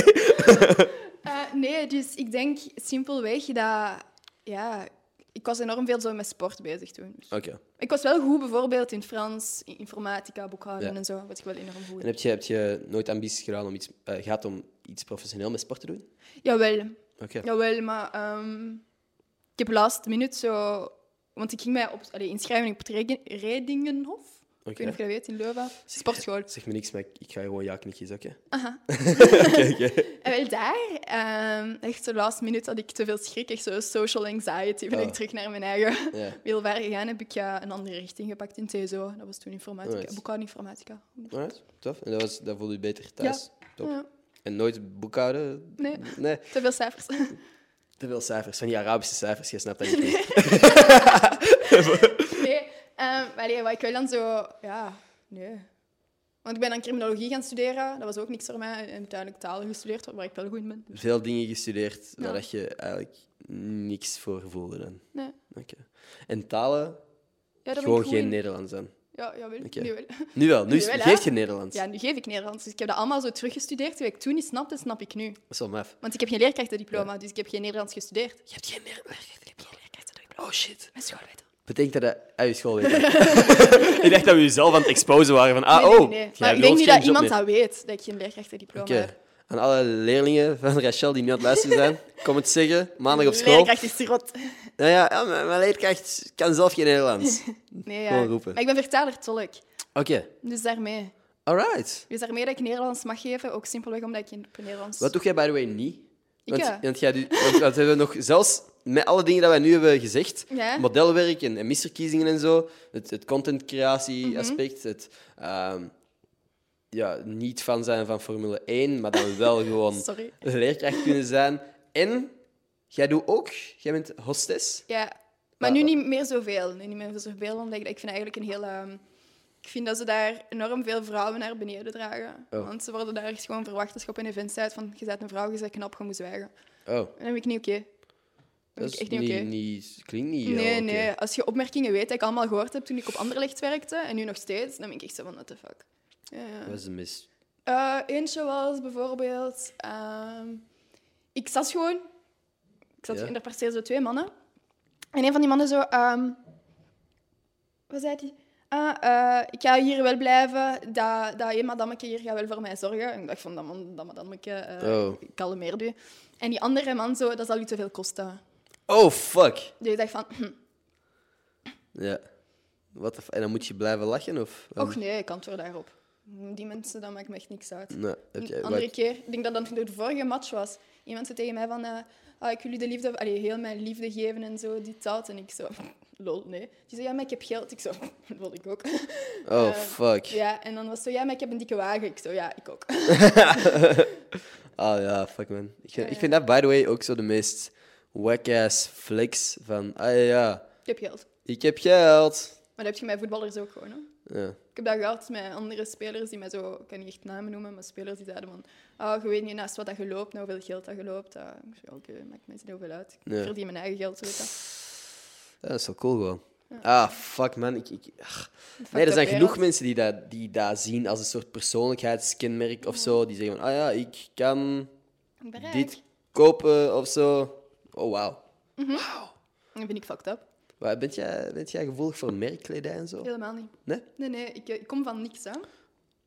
Eh, nee, dus ik denk simpelweg dat... Ja, ik was enorm veel zo met sport bezig toen. Dus Oké. Ik was wel goed bijvoorbeeld in Frans, in informatica, boekhouden en zo. Was ik wel enorm goed En heb je, heb je nooit ambities gedaan om iets, gehad om iets professioneel met sport te doen? Jawel, Oké. jawel, maar ehm, ik heb last minute zo... Want ik ging mij op, allee, inschrijven op het Redingenhof. Ik weet niet of je dat weet, in Leuven. Sportschool. Zeg me niks, maar ik, ga gewoon ja knikjes, oké? Aha. Oké, oké. En wel daar, ehm, echt zo last minute had ik te veel schrik, echt zo social anxiety. Ben Oh. ik terug naar mijn eigen Ja. wielwaar gegaan, heb ik eh, een andere richting gepakt in TSO. Dat was toen informatica, Nice. boekhouding informatica. Alright, tof. En dat, was, dat voelde je beter thuis? Top. Ja, En nooit boekhouden? nee, Nee, te veel cijfers. te veel cijfers. Van die Arabische cijfers, je snapt dat niet. nee, nee, wat ik wil dan zo... Ja, nee. Want ik ben dan criminologie gaan studeren. Dat was ook niks voor mij. En uiteindelijk talen gestudeerd, waar ik wel goed in ben. Veel dingen gestudeerd Ja. waar je eigenlijk niks voor voelde dan. Nee. Oké. En talen, Ja, gewoon geen in. Nederlands dan. Ja, jawel. Oké. Nu wel. Nu wel, nu Nu is- wel, hè? geeft je Nederlands. Ja, nu geef ik Nederlands. Dus ik heb dat allemaal zo teruggestudeerd. Wat ik toen niet snapte, snap ik nu. Dat is wel maf. Want ik heb geen leerkrachtendiploma, dus ik heb geen Nederlands gestudeerd. Je hebt geen leerkrachtendiploma. Oh shit. Mijn schoolweten. Betekent dat dat uit je school weet? ik dacht dat we jezelf aan het exposen waren van, ah, nee, nee, oh. nee. Maar ik denk niet dat iemand dat weet, dat ik geen leerkrachtendiploma Oké. heb. Aan alle leerlingen van Rachel die nu aan het luisteren zijn, kom het zeggen. Maandag op school. Leerkracht is rot. Nou ja, ja mijn, mijn leerkracht kan zelf geen Nederlands. Nee, ja. Gewoon roepen. Maar ik ben vertaler-tolk. Oké, Dus daarmee. alright. Dus daarmee dat ik Nederlands mag geven, ook simpelweg omdat ik in Nederlands... Wat doe jij, by the way, niet? Want, ja. want, jij, doet- want, want we hebben nog zelfs met alle dingen die wij nu hebben gezegd, Ja. modelwerk en, en misverkiezingen en zo, het, het content Mhm. het ehm, ja, niet fan zijn van Formule 1, maar dan wel gewoon Sorry. leerkracht kunnen zijn. En jij doet ook, jij bent hostess. Ja, maar nu niet meer zoveel. Nu niet meer zoveel, omdat ik, ik vind eigenlijk een heel... ehm, ik vind dat ze daar enorm veel vrouwen naar beneden dragen. Oh. Want ze worden daar echt gewoon verwacht als je op een event staat van je bent een vrouw, je bent knap, je moet zwijgen. Oh, En dat vind ik niet oké. Dat is echt niet oké. niet, klinkt niet Nee, nee. Als je opmerkingen weet dat ik allemaal gehoord heb toen ik op Anderlecht werkte, en nu nog steeds, dan ben ik echt zo van, what the fuck. Ja, ja. Wat is de mis? Eh, eentje was bijvoorbeeld... ehm, ik zat gewoon... Ik zat Ja. en er passeerden zo twee mannen. En een van die mannen zo... ehm, wat zei hij? Ah, eh, ik ga hier wel blijven. Dat, dat een madammeke hier gaat wel voor mij zorgen. En ik dacht van, dat, man, dat madammeke eh Oh. kalmeerde u. En die andere man zo, dat zal u te veel kosten. Oh, fuck. Dus ik dacht van... hm, Ja. Wat de en dan moet je blijven lachen? Of? Och nee, ik antwoord daarop. Die mensen, dat maakt me echt niks uit. Nee, heb Een jij- andere wat- keer, ik denk dat dat de vorige match was. Iemand zei tegen mij van, eh, ah, ik wil u de liefde, allee, heel mijn liefde geven en zo, dit, dat. En ik zo, lol, nee. Die zei, ja, maar ik heb geld. Ik zo, lol, ik ook. Oh, Eh, fuck. Ja, en dan was zo, ja, maar ik heb een dikke wagen. Ik zo, ja, ik ook. Ah ja, fuck man. Ik vind, Ja, ik vind dat, by the way, ook zo de meest whack-ass flex van... Ah ja, ja, Ik heb geld. ik heb geld. Maar dat heb je met voetballers ook gewoon, hè. Ja. Ik heb dat gehad met andere spelers die mij zo, ik kan niet echt namen noemen, maar spelers die zeiden van, ah, je weet niet naast wat dat je loopt, nou hoeveel geld dat je loopt. Ah, ik zei, oké, maakt mij niet heel veel uit. Ik Ja. verdien mijn eigen geld, zo weet dat. Ja, dat is wel cool gewoon. Ah, fuck man. Ik, ik. Nee, er zijn genoeg mensen die dat, die dat zien als een soort persoonlijkheidskenmerk of zo. Die zeggen van, ah ja, ik kan ben dit kopen of zo. Oh, wauw. Dat vind ik fucked up. Bent jij, bent jij gevoelig voor merkkledij en zo? Helemaal niet. Nee? Nee, nee, ik, ik kom van niks, hè.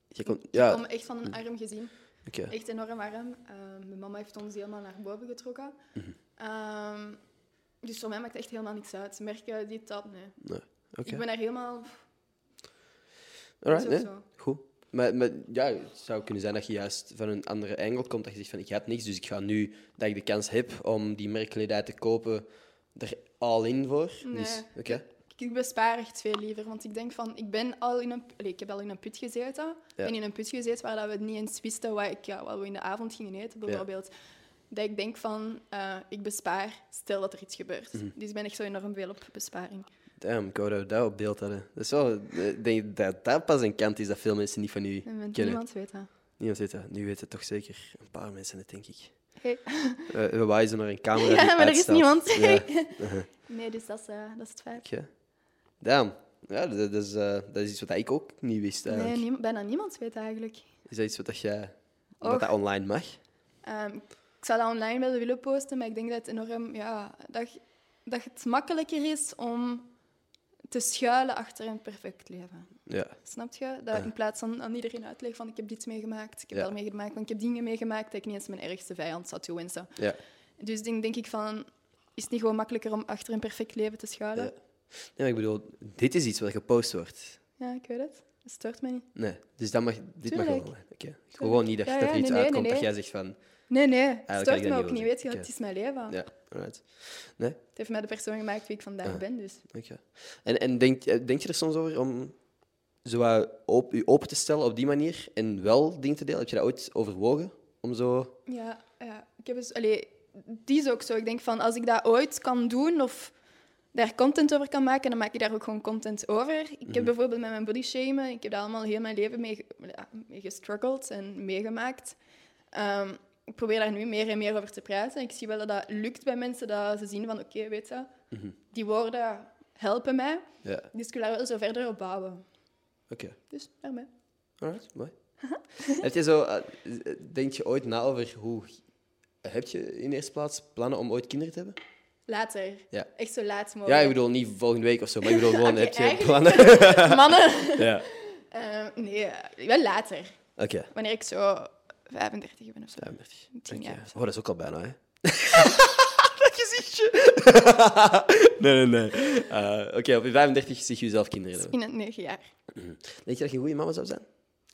Je komt, Ik ja, kom echt van een arm gezin. oké. Echt enorm arm. Ehm, mijn mama heeft ons helemaal naar boven getrokken. Mhm. Ehm, dus voor mij maakt het echt helemaal niks uit. Merken, dit, dat, nee. Ik ben daar helemaal... Alright, nee. zo. Goed. Maar, maar ja, het zou kunnen zijn dat je juist van een andere angle komt. Dat je zegt van, ik had niks, dus ik ga nu, dat ik de kans heb om die merkkledij te kopen, er all in voor. Nee. Dus, oké. Ik bespaar echt veel liever, want ik denk van, ik ben al in een, allee, ik heb al in een put gezeten. Ik ben in een put gezeten waar dat we niet eens wisten wat, ik, ja, wat we in de avond gingen eten, bijvoorbeeld. Dat ik denk van, eh, ik bespaar, stel dat er iets gebeurt. Mhm. Dus ik ben echt zo enorm veel op besparing. Damn, ik wou dat we dat op beeld hadden. Dat is wel, ik denk dat dat pas een kant is dat veel mensen niet van u En kennen. niemand weet dat. Niemand weet dat. Nu weten het toch zeker een paar mensen het, denk ik. Hey. Eh, we wijzen naar een camera Ja, maar er is niemand. Ja. Nee, dus dat is, eh, dat is het feit. Damn. Ja, dat, dat is, eh, dat is iets wat ik ook niet wist eigenlijk. Nee, bijna niemand weet eigenlijk. Is dat iets wat dat jij wat dat online mag? Ehm, ik zou dat online wel willen posten, maar ik denk dat het enorm... Ja, dat, dat het makkelijker is om te schuilen achter een perfect leven. Ja. Snap je? Dat in plaats van aan iedereen uitleggen van ik heb dit meegemaakt, ik heb dat meegemaakt, want ik heb dingen meegemaakt dat ik niet eens mijn ergste vijand zou toewensen. Ja. Dus denk, denk ik van, is het niet gewoon makkelijker om achter een perfect leven te schuilen? Ja. Nee, maar ik bedoel, dit is iets wat gepost wordt. Ja, ik weet het. Dat stoort me niet. Nee, dus dat mag, dit mag wel Tuurlijk. Ik wil gewoon niet dat, Ja, dat er iets nee, uitkomt nee, dat jij zegt van... Nee, nee, het stoort me ook niet. Weet je, het is mijn leven. Ja, alright. Nee? Het heeft mij de persoon gemaakt wie ik vandaag Ah. ben. Dus. Oké. En, en denk, eh, denk je er soms over om zo op, je open te stellen op die manier en wel dingen te delen? Heb je dat ooit overwogen? Om zo... Ja, ja. Ik heb dus, allee, die is ook zo. Ik denk van, als ik dat ooit kan doen of daar content over kan maken, dan maak ik daar ook gewoon content over. Ik Mhm. heb bijvoorbeeld met mijn body shamen, ik heb daar allemaal heel mijn leven mee, ja, mee gestruggeld en meegemaakt. Ehm, ik probeer daar nu meer en meer over te praten. Ik zie wel dat dat lukt bij mensen, dat ze zien van, oké, weet je, Mhm. die woorden helpen mij. Ja, Dus ik wil daar wel zo verder op bouwen. Oké. Dus daarmee. Alright, mooi. heb je zo... eh, denk je ooit na over hoe... Heb je in eerste plaats plannen om ooit kinderen te hebben? Later. Ja. Echt zo laat mogelijk. Ja, ik bedoel niet volgende week of zo, maar ik bedoel gewoon, heb je plannen? Mannen. ja. Eh, nee, eh, wel later. Oké. Wanneer ik zo 35 ben of zo. 35. Tien Oké. jaar of zo. Oh, dat is ook al bijna, hè? dat gezichtje. Nee, nee, nee. Eh, Oké, op je 35 zie je jezelf kinderen hebben. In het negen jaar. Denk je dat je een goede mama zou zijn?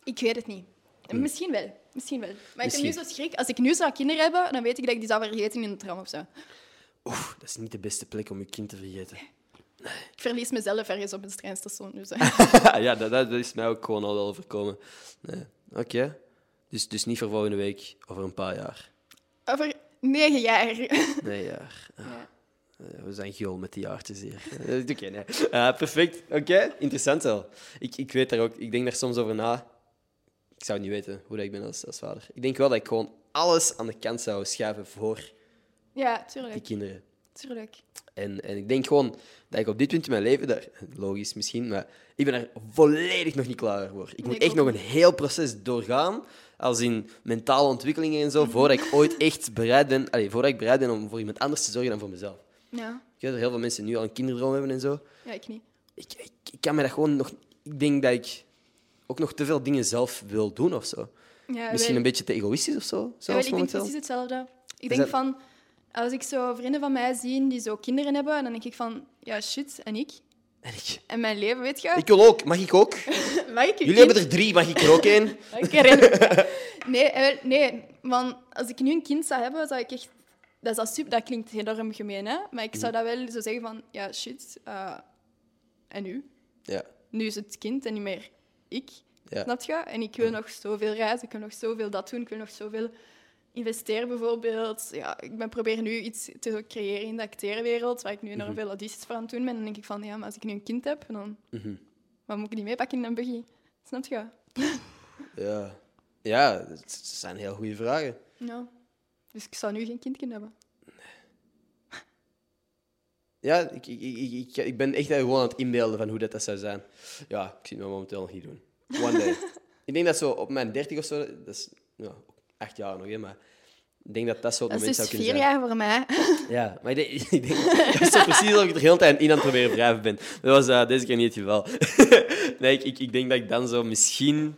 Ik weet het niet. Hm. Misschien wel. Misschien wel. Maar ik heb nu Misschien. zo schrik. Als ik nu zou kinderen hebben, dan weet ik dat ik die zou vergeten in de tram of zo. Oeh, dat is niet de beste plek om je kind te vergeten. Ik verlies mezelf ergens op een treinstation. Dus, eh. ja, dat, dat is mij ook gewoon al wel overkomen. Nee. Oké. Dus, dus niet voor volgende week, over een paar jaar. Over negen jaar. Nee, jaar. Ah, Ja. Eh, we zijn gul met die jaartjes hier. Eh, Oké, nee. Eh, perfect. Oké, interessant wel. Ik, ik weet daar ook, ik denk daar soms over na. Ik zou niet weten hoe dat ik ben als, als vader. Ik denk wel dat ik gewoon alles aan de kant zou schuiven voor Ja, die kinderen. tuurlijk. En, en ik denk gewoon dat ik op dit punt in mijn leven, daar, logisch misschien, maar ik ben er volledig nog niet klaar voor. Ik moet ik echt ook nog een heel proces doorgaan, als in mentale ontwikkelingen en zo, voordat ik ooit echt bereid ben, allee, voordat ik bereid ben om voor iemand anders te zorgen dan voor mezelf. Ja. Ik weet dat heel veel mensen nu al een kinderdroom hebben en zo. ja, ik niet. Ik, ik, ik kan me dat gewoon nog... Ik denk dat ik ook nog te veel dingen zelf wil doen of zo. Ja, Misschien een beetje te egoïstisch of zo, Ja, zelfs ik denk precies hetzelfde. Ik denk dat- van, als ik zo vrienden van mij zie die zo kinderen hebben, dan denk ik van, ja, shit, en ik? En ik, En mijn leven, weet je? ik wil ook. Mag ik ook? Mag ik Jullie hebben er drie, mag ik er ook één? Ik herinner me. Nee, eh, nee, want als ik nu een kind zou hebben, zou ik echt Dat, is al super, dat klinkt enorm gemeen, hè? maar ik zou dat wel zo zeggen van, ja, shit, eh, en nu? Ja. Nu is het kind en niet meer ik, Ja. snap je? En ik wil nog zoveel reizen, ik wil nog zoveel dat doen, ik wil nog zoveel investeren bijvoorbeeld. Ja, ik ben proberen nu iets te creëren in de acteerwereld, waar ik nu enorm veel audities voor aan het doen ben. Dan denk ik van, ja, maar als ik nu een kind heb, dan... Mhm. Wat moet ik die meepakken in een buggy? Snap je? Ja. Ja, het zijn heel goede vragen. Ja. Dus ik zou nu geen kind kunnen hebben. Ja, ik, ik, ik, ik, ben echt gewoon aan het inbeelden van hoe dat, dat zou zijn. Ja, ik zie het me momenteel nog niet doen. One day. ik denk dat zo op mijn 30 of zo, dat is ja, acht jaar nog, hè, maar ik denk dat dat zo het Dat is moment dus zou kunnen vier zijn. jaar voor mij. Ja, maar ik denk, ik denk dat is zo precies dat ik er de hele tijd in aan het proberen wrijven ben. Dat was eh, deze keer niet het geval. nee, ik, ik, ik denk dat ik dan zo misschien...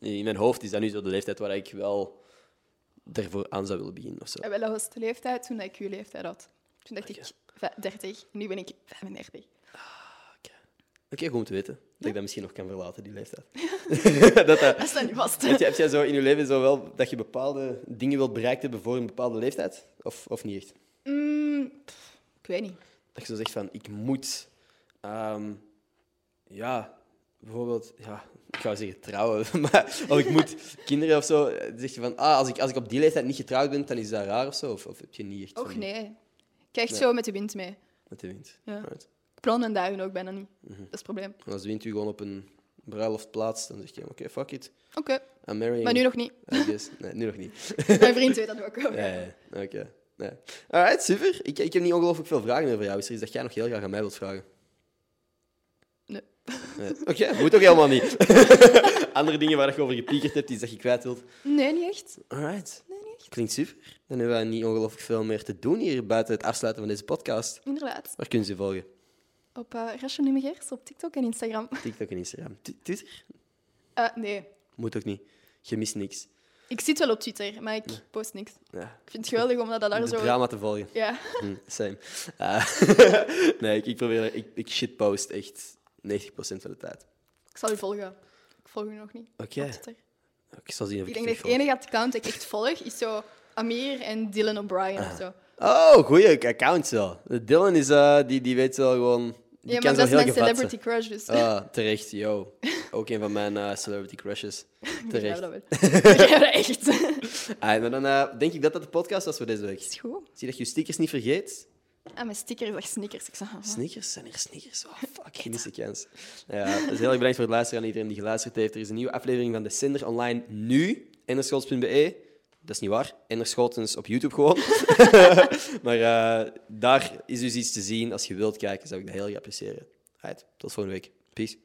In mijn hoofd is dat nu zo de leeftijd waar ik wel ervoor aan zou willen beginnen of zo. En wel, dat was de leeftijd toen ik uw leeftijd had. Toen dacht ik va- 30, nu ben ik 35. Oké, goed om te weten. Dat ik dat misschien nog kan verlaten, die leeftijd. dat, dat, Dat staat niet vast. heb, jij, heb jij zo in je leven zo wel dat je bepaalde dingen wilt bereikt hebben voor een bepaalde leeftijd? Of, of niet echt? Mm, pff, ik weet niet. Dat je zo zegt van, ik moet... ehm, ja, bijvoorbeeld... Ja, ik zou zeggen trouwen, maar... Of ik moet kinderen of zo. Dan zeg je van, ah, als ik, als ik op die leeftijd niet getrouwd ben, dan is dat raar of zo. Of, of heb je niet echt... Och van- nee. Ik krijg Nee. zo met de wind mee. Met de wind. Ja. Right. Ik plan mijn dagen ook bijna niet. Mhm. Dat is het probleem. En als de wind u gewoon op een bruiloft plaatst, dan zeg je, oké, fuck it. Oké, maar nu nog niet. Nee, nu nog niet. Mijn vriend weet dat ook wel. Ja, ja, oké. Ja. Alright, super. Ik, ik heb niet ongelooflijk veel vragen over jou. Is er iets dat jij nog heel graag aan mij wilt vragen? Nee. Nee. Oké, moet ook helemaal niet. Andere dingen waar je over gepiekerd hebt, iets dat je kwijt wilt. Nee, niet echt. Alright. Nee, niet echt. Klinkt super. Dan hebben we niet ongelooflijk veel meer te doen hier buiten het afsluiten van deze podcast. Inderdaad. Waar kunnen ze volgen? Op uh, Rasje Numegers op TikTok en Instagram. TikTok en Instagram. T- Twitter? Eh, nee, Moet ook niet. Je mist niks. ik zit wel op Twitter, maar ik post niks. Ja. Ik vind het geweldig om dat daar De zo... drama te volgen. Ja. Hm, same. Nee, ik, ik probeer... Ik, ik shitpost echt 90% van de tijd. Ik zal u volgen. Ik volg u nog niet. Oké. Twitter. Ik zal zien of Ik ik denk dat het volg. enige account dat ik echt volg, is zo Amir en Dylan O'Brien of zo. Oh, goeie account wel. Dylan is, eh, die, die weet wel gewoon... Die Ja, maar dat is mijn gevat celebrity crush, dus Ah, terecht, yo. Ook een van mijn eh, celebrity crushes. Terecht. begrijp dat echt. Ah, maar dan eh, denk ik dat dat de podcast was voor deze week. is goed. Zie dat je je stickers niet vergeet. Ah, mijn sticker is echt sneakers. Ik zeg, ah, Sneakers? Zijn er sneakers? Oh, fuck, gemiste kans. Ja, dus heel erg bedankt voor het luisteren aan iedereen die geluisterd heeft. Er is een nieuwe aflevering van De Sender online nu. Enderschotens.be. Dat is niet waar. Enderschotens op YouTube gewoon. maar eh, daar is dus iets te zien. Als je wilt kijken, zou ik dat heel erg appreciëren. Right, tot volgende week. Peace.